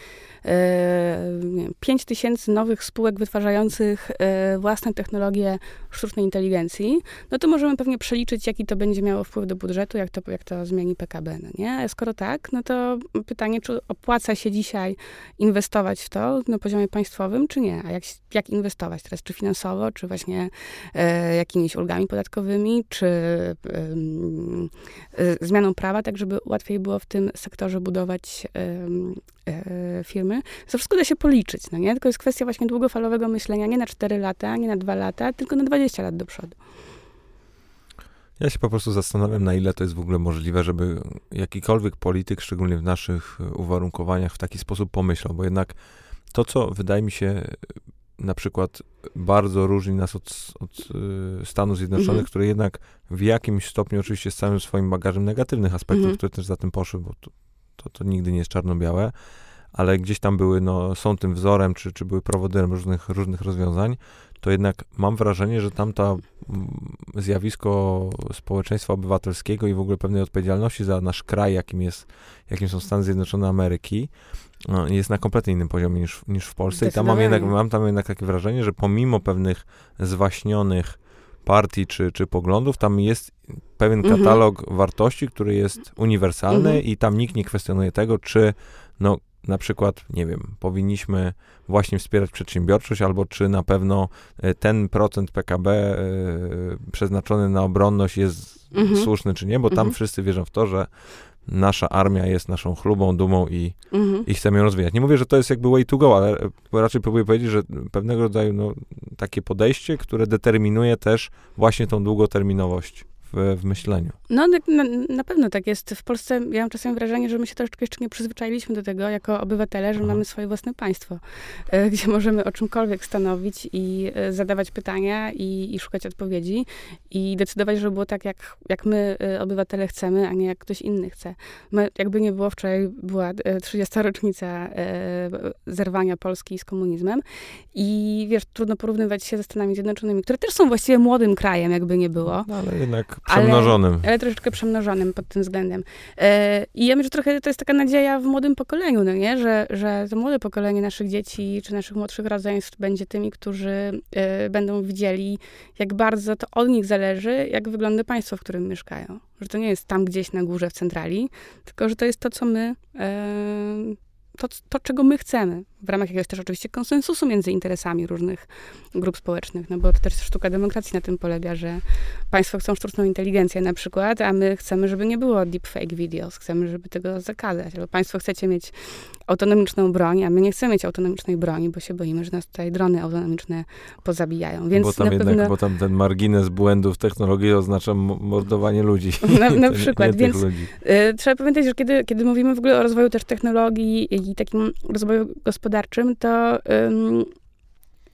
e, 5 tysięcy nowych spółek wytwarzających e, własne technologie sztucznej inteligencji, no to możemy pewnie przeliczyć, jaki to będzie miało wpływ do budżetu, jak to, jak to zmieni PKB, no nie? A skoro tak, no to pytanie, czy opłaca się dzisiaj inwestować w to na poziomie państwowym, czy nie? A jak, jak inwestować teraz? Czy finansowo, czy właśnie e, jakimiś ulgami podatkowymi? Podatkowymi, czy um, zmianą prawa, tak żeby łatwiej było w tym sektorze budować e, firmy. To wszystko da się policzyć, no nie? Tylko jest kwestia właśnie długofalowego myślenia, nie na 4 lata, nie na 2 lata, tylko na 20 lat do przodu. Ja się po prostu zastanawiam, na ile to jest w ogóle możliwe, żeby jakikolwiek polityk, szczególnie w naszych uwarunkowaniach, w taki sposób pomyślał, bo jednak to, co wydaje mi się na przykład bardzo różni nas od, od y, Stanów Zjednoczonych, mhm. które jednak w jakimś stopniu, oczywiście z całym swoim bagażem negatywnych aspektów, mhm. które też za tym poszły, bo to, to, to nigdy nie jest czarno-białe, ale gdzieś tam były, no, są tym wzorem, czy, czy były prowodyrem różnych, różnych rozwiązań, to jednak mam wrażenie, że tam to mm, zjawisko społeczeństwa obywatelskiego i w ogóle pewnej odpowiedzialności za nasz kraj, jakim, jest, jakim są Stany Zjednoczone Ameryki, no, jest na kompletnie innym poziomie niż, niż w Polsce. I tam mam, jednak, mam tam jednak takie wrażenie, że pomimo pewnych zwaśnionych partii czy, czy poglądów, tam jest pewien mhm. katalog wartości, który jest uniwersalny mhm. i tam nikt nie kwestionuje tego, czy no, na przykład, nie wiem, powinniśmy właśnie wspierać przedsiębiorczość, albo czy na pewno e, ten procent PKB y, przeznaczony na obronność jest mhm. słuszny, czy nie, bo tam mhm. wszyscy wierzą w to, że nasza armia jest naszą chlubą, dumą i, mhm. i chcemy ją rozwijać. Nie mówię, że to jest jakby way to go, ale raczej próbuję powiedzieć, że pewnego rodzaju no, takie podejście, które determinuje też właśnie tą długoterminowość w, w myśleniu. No, na, na, pewno tak jest. W Polsce ja mam czasem wrażenie, że my się troszeczkę jeszcze nie przyzwyczailiśmy do tego jako obywatele, że Aha. mamy swoje własne państwo, e, gdzie możemy o czymkolwiek stanowić i e, zadawać pytania i, i szukać odpowiedzi i decydować, żeby było tak, jak, jak my, e, obywatele, chcemy, a nie jak ktoś inny chce. My, jakby nie było, wczoraj była 30. rocznica zerwania Polski z komunizmem i wiesz, trudno porównywać się ze Stanami Zjednoczonymi, które też są właściwie młodym krajem, jakby nie było. No, ale jednak Przemnożonym. Ale, ale troszeczkę przemnożonym pod tym względem. E, I ja myślę, że trochę to jest taka nadzieja w młodym pokoleniu, no nie? Że, że to młode pokolenie naszych dzieci, czy naszych młodszych rodzeństw będzie tymi, którzy e, będą widzieli, jak bardzo to od nich zależy, jak wygląda państwo, w którym mieszkają. Że to nie jest tam gdzieś na górze w centrali, tylko że to jest to, co my... E, to, to, czego my chcemy, w ramach jakiegoś też oczywiście konsensusu między interesami różnych grup społecznych, no bo to też sztuka demokracji na tym polega, że państwo chcą sztuczną inteligencję na przykład, a my chcemy, żeby nie było deepfake videos, chcemy, żeby tego zakazać, albo państwo chcecie mieć autonomiczną broń, a my nie chcemy mieć autonomicznej broni, bo się boimy, że nas tutaj drony autonomiczne pozabijają. Więc bo tam na jednak, pewno... bo tam ten margines błędów technologii oznacza mordowanie ludzi. Na, na przykład, nie więc y, trzeba pamiętać, że kiedy, kiedy mówimy w ogóle o rozwoju też technologii i takim rozwoju gospodarczym, to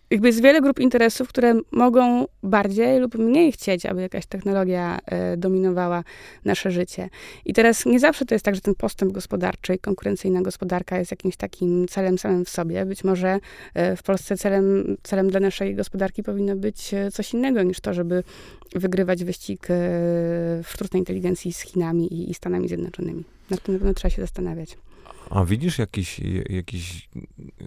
jakby jest wiele grup interesów, które mogą bardziej lub mniej chcieć, aby jakaś technologia y, dominowała nasze życie. I teraz nie zawsze to jest tak, że ten postęp gospodarczy i konkurencyjna gospodarka jest jakimś takim celem samym w sobie. Być może y, w Polsce celem, celem dla naszej gospodarki powinno być y, coś innego niż to, żeby wygrywać wyścig w sztucznej inteligencji z Chinami i Stanami Zjednoczonymi. Nad tym na pewno trzeba się zastanawiać. A widzisz jakiś, jakiś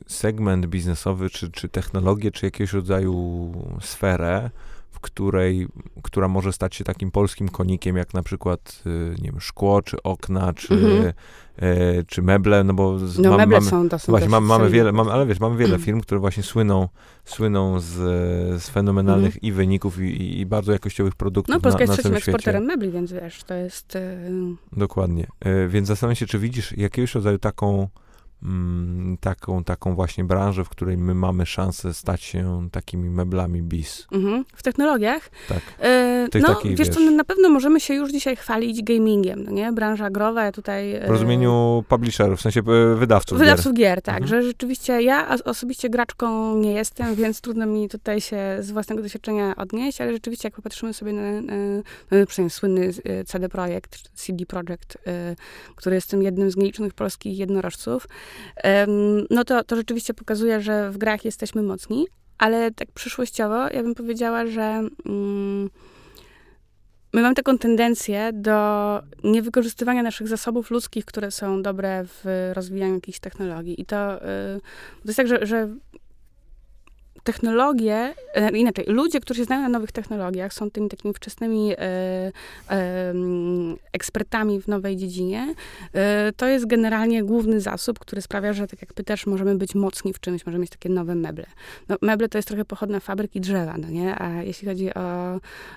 segment biznesowy, czy, czy technologię, czy jakiegoś rodzaju sferę, w której, która może stać się takim polskim konikiem, jak na przykład, y, nie wiem, szkło, czy okna, czy, Mhm. E, czy meble, no bo z, No mam- meble mamy, są dosyć Właśnie, mamy, mamy wiele, mamy, ale wiesz, mamy wiele firm, które właśnie słyną, słyną z, z fenomenalnych Mhm. i wyników, i, i, bardzo jakościowych produktów No, Polska na, jest na trzecim eksporterem mebli, więc wiesz, to jest... y, Dokładnie. E, Więc zastanawiam się, czy widzisz jakiegoś rodzaju taką, mm, taką, taką właśnie branżę, w której my mamy szansę stać się takimi meblami bis. Mhm. W technologiach. Tak. Tych no, wiesz co, wiesz- na pewno możemy się już dzisiaj chwalić gamingiem, no nie? Branża growa, ja tutaj... e, W rozumieniu publisherów, w sensie e, wydawców. gier. Wydawców gier, tak, Mhm. że rzeczywiście ja osobiście graczką nie jestem, więc trudno mi tutaj się z własnego doświadczenia odnieść, ale rzeczywiście jak popatrzymy sobie na, na, na przynajmniej słynny CD Projekt, CD Projekt, e, który jest tym jednym z nielicznych polskich jednorożców, no to, to rzeczywiście pokazuje, że w grach jesteśmy mocni, ale tak przyszłościowo ja bym powiedziała, że mm, my mamy taką tendencję do niewykorzystywania naszych zasobów ludzkich, które są dobre w rozwijaniu jakichś technologii. I to, y, to jest tak, że, że technologie, e, inaczej, ludzie, którzy się znają na nowych technologiach, są tymi takimi wczesnymi e, e, ekspertami w nowej dziedzinie. E, to jest generalnie główny zasób, który sprawia, że tak jak pytasz, możemy być mocni w czymś, możemy mieć takie nowe meble. No, meble to jest trochę pochodna fabryki drzewa, no nie? A jeśli chodzi o,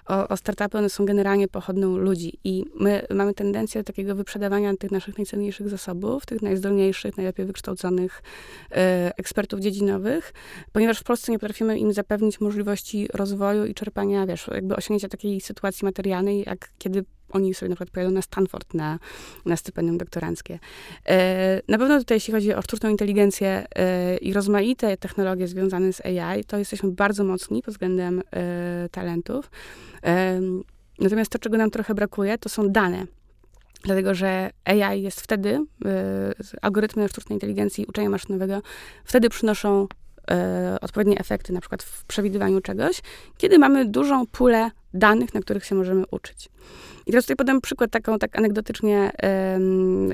o, o startupy, one są generalnie pochodną ludzi. I my mamy tendencję do takiego wyprzedawania tych naszych najcenniejszych zasobów, tych najzdolniejszych, najlepiej wykształconych e, ekspertów dziedzinowych, ponieważ w Polsce nie potrafimy im zapewnić możliwości rozwoju i czerpania, wiesz, jakby osiągnięcia takiej sytuacji materialnej, jak kiedy oni sobie na przykład pojadą na Stanford na, na stypendium doktoranckie. E, na pewno tutaj, jeśli chodzi o sztuczną inteligencję e, i rozmaite technologie związane z AI, to jesteśmy bardzo mocni pod względem e, talentów. Natomiast to, czego nam trochę brakuje, to są dane. Dlatego, że AI jest wtedy, algorytmy sztucznej inteligencji, uczenia maszynowego, wtedy przynoszą odpowiednie efekty, na przykład w przewidywaniu czegoś, kiedy mamy dużą pulę danych, na których się możemy uczyć. I teraz tutaj podam przykład taką, tak anegdotycznie,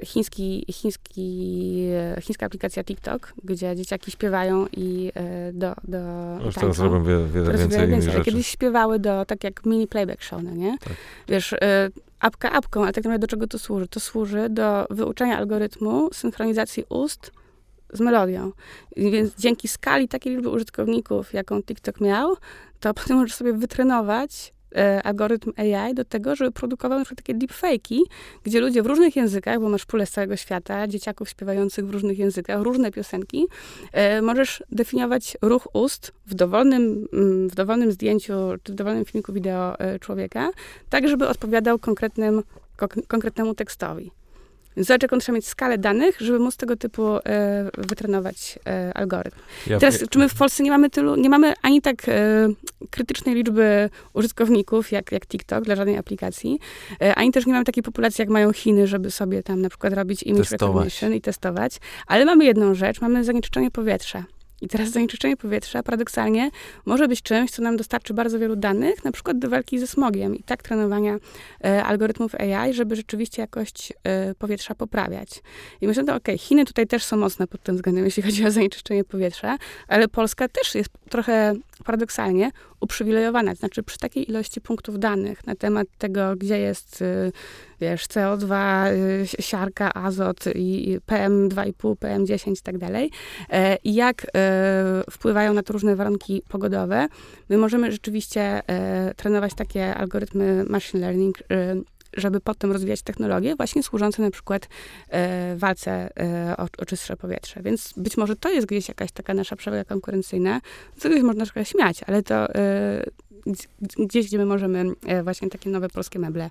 chiński, chiński, e, chińska aplikacja TikTok, gdzie dzieciaki śpiewają i y, do, do Już tańczą. teraz robią wiele, wiele Teraz więcej więcej. Rzeczy. Kiedyś śpiewały do, tak jak mini playback show, no nie? Tak. Wiesz, apka apką, ale tak naprawdę do czego to służy? To służy do wyuczenia algorytmu synchronizacji ust z melodią. Więc dzięki skali takiej liczby użytkowników, jaką TikTok miał, to potem możesz sobie wytrenować e, algorytm AI do tego, żeby produkował przykład takie deepfake'i, gdzie ludzie w różnych językach, bo masz pulę z całego świata, dzieciaków śpiewających w różnych językach, różne piosenki, e, możesz definiować ruch ust w dowolnym, mm, w dowolnym zdjęciu, czy w dowolnym filmiku wideo e, człowieka, tak, żeby odpowiadał konkretnym, konkretnemu tekstowi. Zobacz, jaką trzeba mieć skalę danych, żeby móc tego typu e, wytrenować e, algorytm. Ja, Teraz, czy my w Polsce nie mamy tylu, nie mamy ani tak e, krytycznej liczby użytkowników jak, jak TikTok dla żadnej aplikacji, e, ani też nie mamy takiej populacji, jak mają Chiny, żeby sobie tam na przykład robić image Testować. recognition i testować. Ale mamy jedną rzecz, mamy zanieczyszczenie powietrza. I teraz zanieczyszczenie powietrza paradoksalnie może być czymś, co nam dostarczy bardzo wielu danych, na przykład do walki ze smogiem i tak trenowania e, algorytmów AI, żeby rzeczywiście jakość e, powietrza poprawiać. I myślę, że okej, Chiny tutaj też są mocne pod tym względem, jeśli chodzi o zanieczyszczenie powietrza, ale Polska też jest trochę paradoksalnie uprzywilejowana. Znaczy przy takiej ilości punktów danych na temat tego, gdzie jest, y, wiesz, CO2, y, siarka, azot i i PM2,5, PM10 i tak dalej, e, i jak e, wpływają na to różne warunki pogodowe, my możemy rzeczywiście e, trenować takie algorytmy machine learning, e, żeby potem rozwijać technologie właśnie służące na przykład e, walce e, o, o czystsze powietrze. Więc być może to jest gdzieś jakaś taka nasza przewaga konkurencyjna, z czegoś można trochę śmiać, ale to e, gdzieś, gdzie my możemy e, właśnie takie nowe polskie meble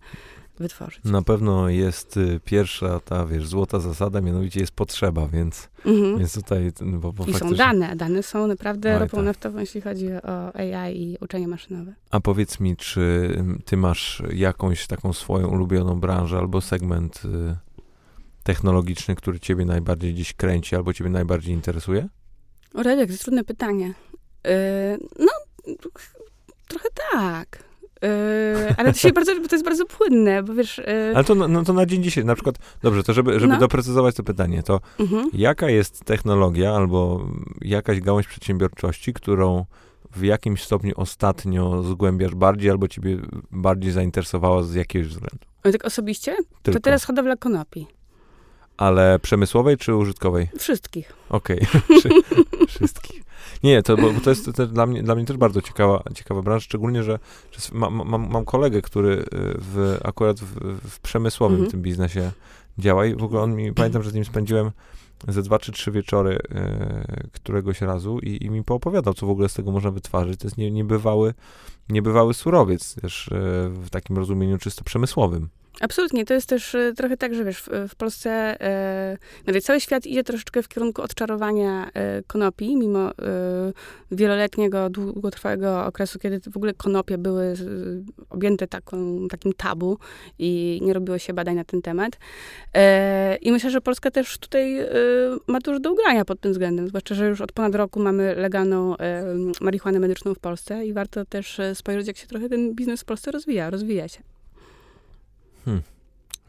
wytworzyć. Na pewno jest y, pierwsza ta, wiesz, złota zasada, mianowicie jest potrzeba, więc, Mhm. więc tutaj... Bo, bo I są faktycznie- dane. Dane są naprawdę Oj, ropą tak. naftową, jeśli chodzi o AI i uczenie maszynowe. A powiedz mi, czy ty masz jakąś taką swoją ulubioną branżę albo segment y, technologiczny, który ciebie najbardziej dziś kręci albo ciebie najbardziej interesuje? O, Radek, to jest trudne pytanie. Yy, no, trochę tak. Yy, ale to, się bardzo, to jest bardzo płynne, bo wiesz... Yy, Ale to, na- no, to na dzień dzisiejszy, na przykład, dobrze, to żeby, żeby No. doprecyzować to pytanie, to mhm. jaka jest technologia albo jakaś gałąź przedsiębiorczości, którą w jakimś stopniu ostatnio zgłębiasz bardziej albo ciebie bardziej zainteresowała z jakiegoś względu? Ale tak osobiście? Tylko. To teraz hodowla konopi. Ale przemysłowej czy użytkowej? Wszystkich. Okej, Wszy- wszystkich. Nie, to, bo, to jest dla, mnie, dla mnie też bardzo ciekawa, ciekawa branża, szczególnie, że, że ma, ma, mam, mam kolegę, który y, w, akurat w, w przemysłowym Mhm. tym biznesie działa i w ogóle on mi, pamiętam, że z nim spędziłem ze dwa czy trzy wieczory y, któregoś razu i, i mi poopowiadał, co w ogóle z tego można wytwarzać. To jest nie, niebywały, niebywały surowiec też y, w takim rozumieniu czysto przemysłowym. Absolutnie. To jest też e, trochę tak, że wiesz, w, Polsce e, cały świat idzie troszeczkę w kierunku odczarowania e, konopi, mimo e, wieloletniego, długotrwałego okresu, kiedy w ogóle konopie były objęte taką, takim tabu i nie robiło się badań na ten temat. I myślę, że Polska też tutaj ma dużo do ugrania pod tym względem, zwłaszcza, że już od ponad roku mamy legalną marihuanę medyczną w Polsce i warto też spojrzeć, jak się trochę ten biznes w Polsce rozwija, rozwija się.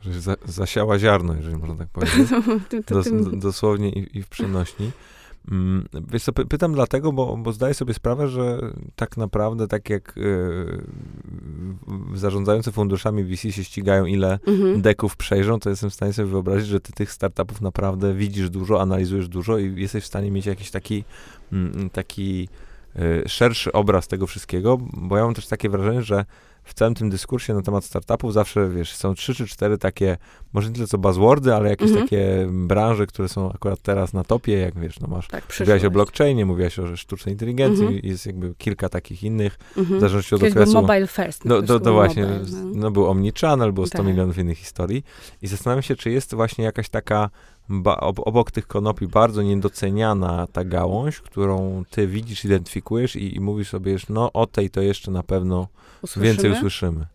Że za, zasiała ziarno, jeżeli można tak powiedzieć. Dos, dosłownie i, i w przenośni. Mm, Wiesz co, py, pytam dlatego, bo, bo zdaję sobie sprawę, że tak naprawdę, tak jak yy, zarządzający funduszami VC się ścigają, ile Mhm. deków przejrzą, to jestem w stanie sobie wyobrazić, że ty tych startupów naprawdę widzisz dużo, analizujesz dużo i jesteś w stanie mieć jakiś taki, mm, taki y, szerszy obraz tego wszystkiego, bo ja mam też takie wrażenie, że w całym tym dyskursie na temat startupów zawsze, wiesz, są trzy czy cztery takie, może nie tyle co buzzwordy, ale jakieś Mhm. takie branże, które są akurat teraz na topie, jak wiesz, no masz, Tak, mówiłaś o blockchainie, mówiłaś o sztucznej inteligencji, Mhm. jest jakby kilka takich innych, w Mhm. zależności od okresu. mobile first. No, to, to był właśnie, mobile, no. no był Omnichannel, było 100 Tak. milionów innych historii i zastanawiam się, czy jest właśnie jakaś taka ba, ob, obok tych konopi bardzo niedoceniana ta gałąź, którą ty widzisz, identyfikujesz i, i mówisz sobie, że no o tej to jeszcze na pewno Usłyszymy. więcej usłyszymy.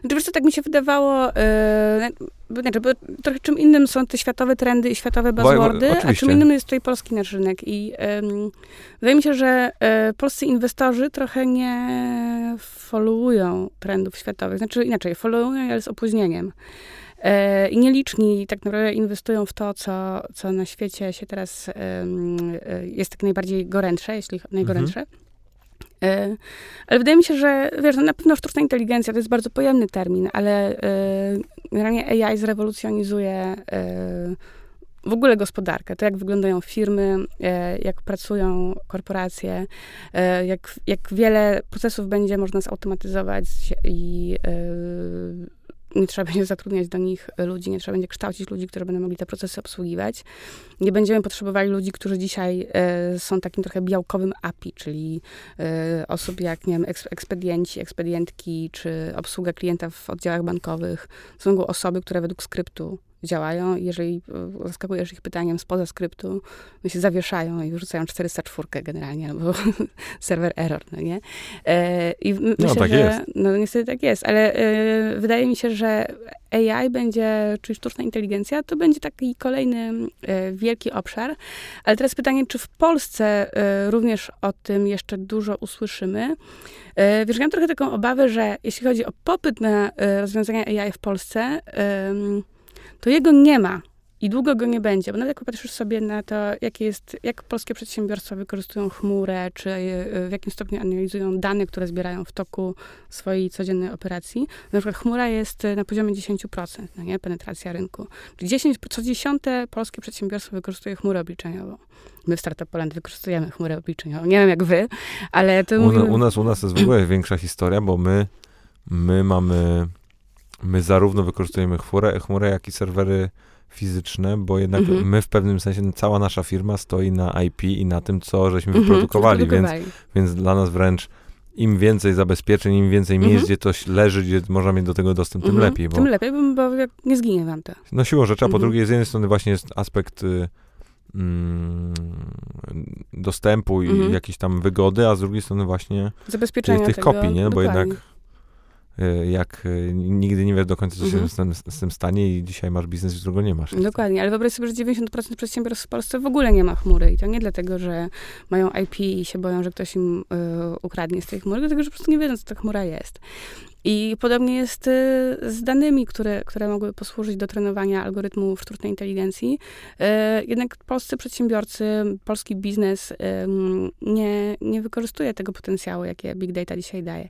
Znaczy, wiesz co, tak mi się wydawało, yy, bo, znaczy, bo trochę czym innym są te światowe trendy i światowe Bo- buzzwordy, a oczywiście. czym innym jest tutaj polski nasz rynek. I ym, wydaje mi się, że y, polscy inwestorzy trochę nie followują trendów światowych. Znaczy inaczej, followują, ale z opóźnieniem. E, I nieliczni tak naprawdę inwestują w to, co, co na świecie się teraz jest tak najbardziej gorętsze, jeśli najgorętsze. E, Ale wydaje mi się, że wiesz, no na pewno sztuczna inteligencja to jest bardzo pojemny termin, ale e, generalnie AI zrewolucjonizuje e, w ogóle gospodarkę, to jak wyglądają firmy, e, jak pracują korporacje, e, jak, jak wiele procesów będzie można zautomatyzować i e, nie trzeba będzie zatrudniać do nich ludzi, nie trzeba będzie kształcić ludzi, którzy będą mogli te procesy obsługiwać. Nie będziemy potrzebowali ludzi, którzy dzisiaj e, są takim trochę białkowym API, czyli e, osób jak, nie wiem, eks- ekspedienci, ekspedientki, czy obsługa klienta w oddziałach bankowych. Są to osoby, które według skryptu działają. Jeżeli e, zaskakujesz ich pytaniem spoza skryptu, no się zawieszają i wyrzucają 404 generalnie, albo serwer error, no nie? E, I m- myślę, tak że, jest. No niestety tak jest, ale e, wydaje mi się, że AI będzie, czyli sztuczna inteligencja, to będzie taki kolejny wielki obszar. Ale teraz pytanie, czy w Polsce również o tym jeszcze dużo usłyszymy? Wiesz, ja mam trochę taką obawę, że jeśli chodzi o popyt na rozwiązania AI w Polsce, to jego nie ma. I długo go nie będzie, bo nawet jak popatrzysz sobie na to, jakie jest, jak polskie przedsiębiorstwa wykorzystują chmurę, czy e, w jakim stopniu analizują dane, które zbierają w toku swojej codziennej operacji, na przykład chmura jest e, na poziomie 10%, no nie, penetracja rynku. Czyli 10, co dziesiąte polskie przedsiębiorstwo wykorzystuje chmurę obliczeniową. My w Startup Poland wykorzystujemy chmurę obliczeniową. Nie wiem jak wy, ale to U, mówimy... u, nas, u nas jest w ogóle większa historia, bo my, my mamy my zarówno wykorzystujemy chmurę, chmurę jak i serwery fizyczne, bo jednak Mhm. my w pewnym sensie, cała nasza firma stoi na IP i na tym, co żeśmy Mhm, wyprodukowali, więc, więc dla nas wręcz im więcej zabezpieczeń, im więcej Mhm. miejsc, gdzie to leży, gdzie można mieć do tego dostęp, tym Mhm. lepiej, bo Tym lepiej, bo, nie zginie wam to. no siłą rzeczy, a po Mhm. drugie z jednej strony właśnie jest aspekt y, mm, dostępu i Mhm. jakiejś tam wygody, a z drugiej strony właśnie Zabezpieczenia tych, tych kopii, nie? No bo jednak jak y, nigdy nie wiesz do końca, co się Mhm. z, tym, z tym stanie i dzisiaj masz biznes, jutro go nie masz. Dokładnie, ale wyobraź sobie, że 90% przedsiębiorstw w Polsce w ogóle nie ma chmury. I to nie dlatego, że mają IP i się boją, że ktoś im y, ukradnie z tej chmury, tylko dlatego, że po prostu nie wiedzą, co ta chmura jest. I podobnie jest y, z danymi, które, które mogły posłużyć do trenowania algorytmów sztucznej inteligencji. Y, jednak polscy przedsiębiorcy, polski biznes nie, nie wykorzystuje tego potencjału, jakie big data dzisiaj daje.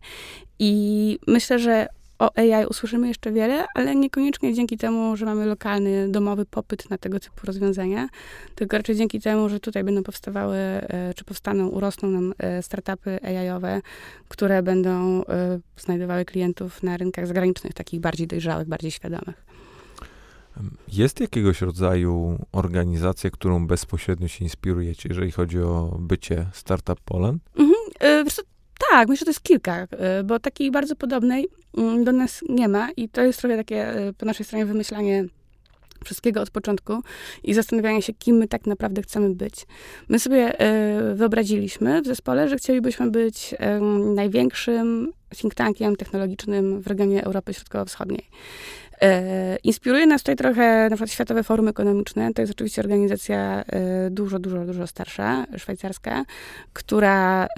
I myślę, że o AI usłyszymy jeszcze wiele, ale niekoniecznie dzięki temu, że mamy lokalny, domowy popyt na tego typu rozwiązania, tylko raczej dzięki temu, że tutaj będą powstawały, e, czy powstaną, urosną nam e, startupy AI-owe, które będą e, znajdowały klientów na rynkach zagranicznych, takich bardziej dojrzałych, bardziej świadomych. Jest jakiegoś rodzaju organizacja, którą bezpośrednio się inspirujecie, jeżeli chodzi o bycie Startup Poland? Wiesz co, tak, myślę, że to jest kilka, e, bo takiej bardzo podobnej mm, do nas nie ma i to jest trochę takie e, po naszej stronie wymyślanie wszystkiego od początku i zastanawianie się, kim my tak naprawdę chcemy być. My sobie e, wyobraziliśmy w zespole, że chcielibyśmy być największym think tankiem technologicznym w regionie Europy Środkowo-Wschodniej. Inspiruje nas tutaj trochę na przykład Światowe Forum Ekonomiczne. To jest oczywiście organizacja dużo, dużo, dużo starsza, szwajcarska, która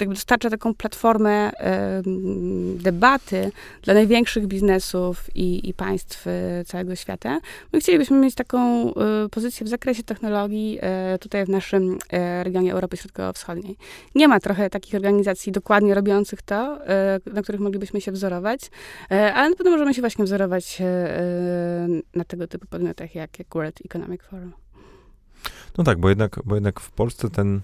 jakby dostarcza taką platformę debaty dla największych biznesów i, i państw e, całego świata. My chcielibyśmy mieć taką e, pozycję w zakresie technologii e, tutaj w naszym regionie Europy Środkowo-Wschodniej. Nie ma trochę takich organizacji dokładnie robiących to, na których moglibyśmy się wzorować, ale na pewno możemy się właśnie wzorować na tego typu podmiotach jak, jak World Economic Forum. No tak, bo jednak, bo jednak w Polsce ten,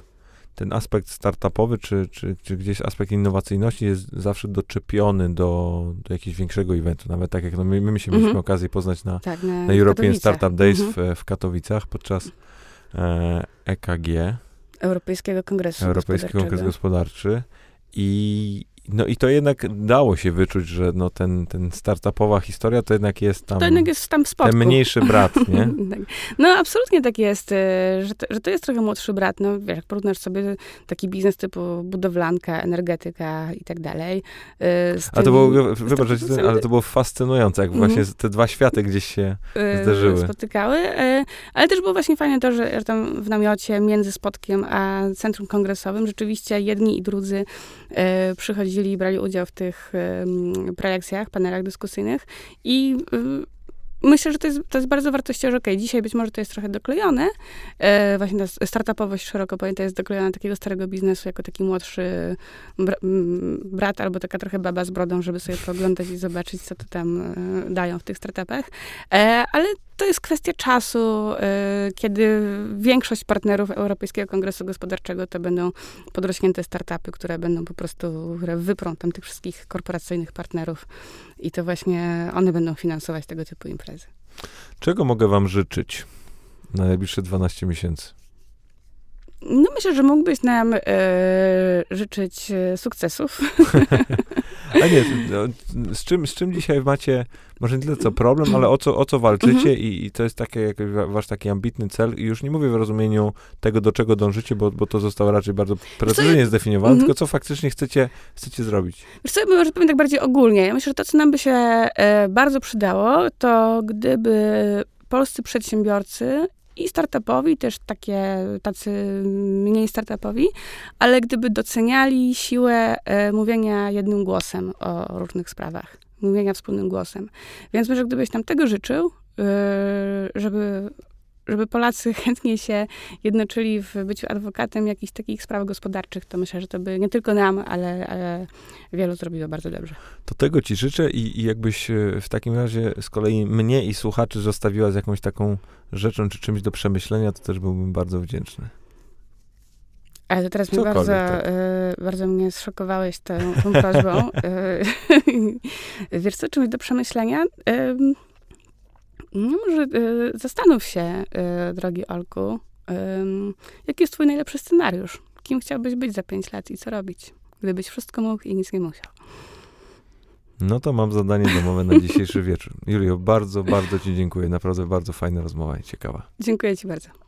ten aspekt startupowy, czy, czy, czy gdzieś aspekt innowacyjności jest zawsze doczepiony do, do jakiegoś większego eventu. Nawet tak jak no my, my się mieliśmy Mhm. okazję poznać na, Tak, na, na European Katowicach. Startup Days Mhm. w, w Katowicach podczas e, EKG, Europejskiego Kongresu Europejskiego Kongres Gospodarczego. Gospodarczy. I, no i to jednak dało się wyczuć, że no ten, ten startupowa historia to jednak jest tam To jednak jest tam w spodku. ten mniejszy brat, nie? Tak. No absolutnie tak jest, y, że to, że to jest trochę młodszy brat. No wiesz, jak porównasz sobie taki biznes typu budowlanka, energetyka i tak dalej. y, A to było, wybacz, ale to było fascynujące, jak Mhm. właśnie te dwa światy gdzieś się y, zdarzyły. spotykały. Ale też było właśnie fajne to, że, że tam w namiocie między spotkiem a centrum kongresowym rzeczywiście jedni i drudzy przychodzili i brali udział w tych prelekcjach, panelach dyskusyjnych i y, Myślę, że to jest, to jest bardzo wartościowe, okej, dzisiaj być może to jest trochę doklejone, e, właśnie ta startupowość szeroko pojęta jest doklejona takiego starego biznesu jako taki młodszy brat albo taka trochę baba z brodą, żeby sobie pooglądać i zobaczyć, co to tam e, dają w tych startupach. E, ale to jest kwestia czasu, e, kiedy większość partnerów Europejskiego Kongresu Gospodarczego to będą podrośnięte startupy, które będą po prostu, które wyprą tam tych wszystkich korporacyjnych partnerów i to właśnie one będą finansować tego typu imprezy. Czego mogę wam życzyć na najbliższe 12 miesięcy? No myślę, że mógłbyś nam e, życzyć e, sukcesów. A nie, no, z czym, z czym dzisiaj macie, może nie tyle co problem, ale o co, o co walczycie Mhm. i, i to jest taki, wasz taki ambitny cel i już nie mówię w rozumieniu tego, do czego dążycie, bo, bo to zostało raczej bardzo precyzyjnie zdefiniowane, Mhm. tylko co faktycznie chcecie, chcecie zrobić. Wiesz co, powiem tak bardziej ogólnie. Ja myślę, że to, co nam by się e, bardzo przydało, to gdyby polscy przedsiębiorcy i startupowi, też takie, tacy mniej startupowi, ale gdyby doceniali siłę e, mówienia jednym głosem o różnych sprawach, mówienia wspólnym głosem. Więc może gdybyś nam tego życzył, e, żeby, żeby Polacy chętnie się jednoczyli w byciu adwokatem jakichś takich spraw gospodarczych, to myślę, że to by nie tylko nam, ale, ale wielu zrobiło bardzo dobrze. To tego ci życzę i, i jakbyś e, w takim razie z kolei mnie i słuchaczy zostawiła z jakąś taką rzeczą czy czymś do przemyślenia, to też byłbym bardzo wdzięczny. Ale to teraz mnie bardzo, tak. e, bardzo mnie zszokowałeś tą, tą prośbą. E, wiesz co, czymś do przemyślenia? E, no może e, zastanów się, e, drogi Olku, e, jaki jest twój najlepszy scenariusz? Kim chciałbyś być za pięć lat i co robić? Gdybyś wszystko mógł i nic nie musiał. No to mam zadanie domowe na dzisiejszy wieczór. Julio, bardzo, bardzo ci dziękuję. Naprawdę bardzo fajna rozmowa i ciekawa. Dziękuję ci bardzo.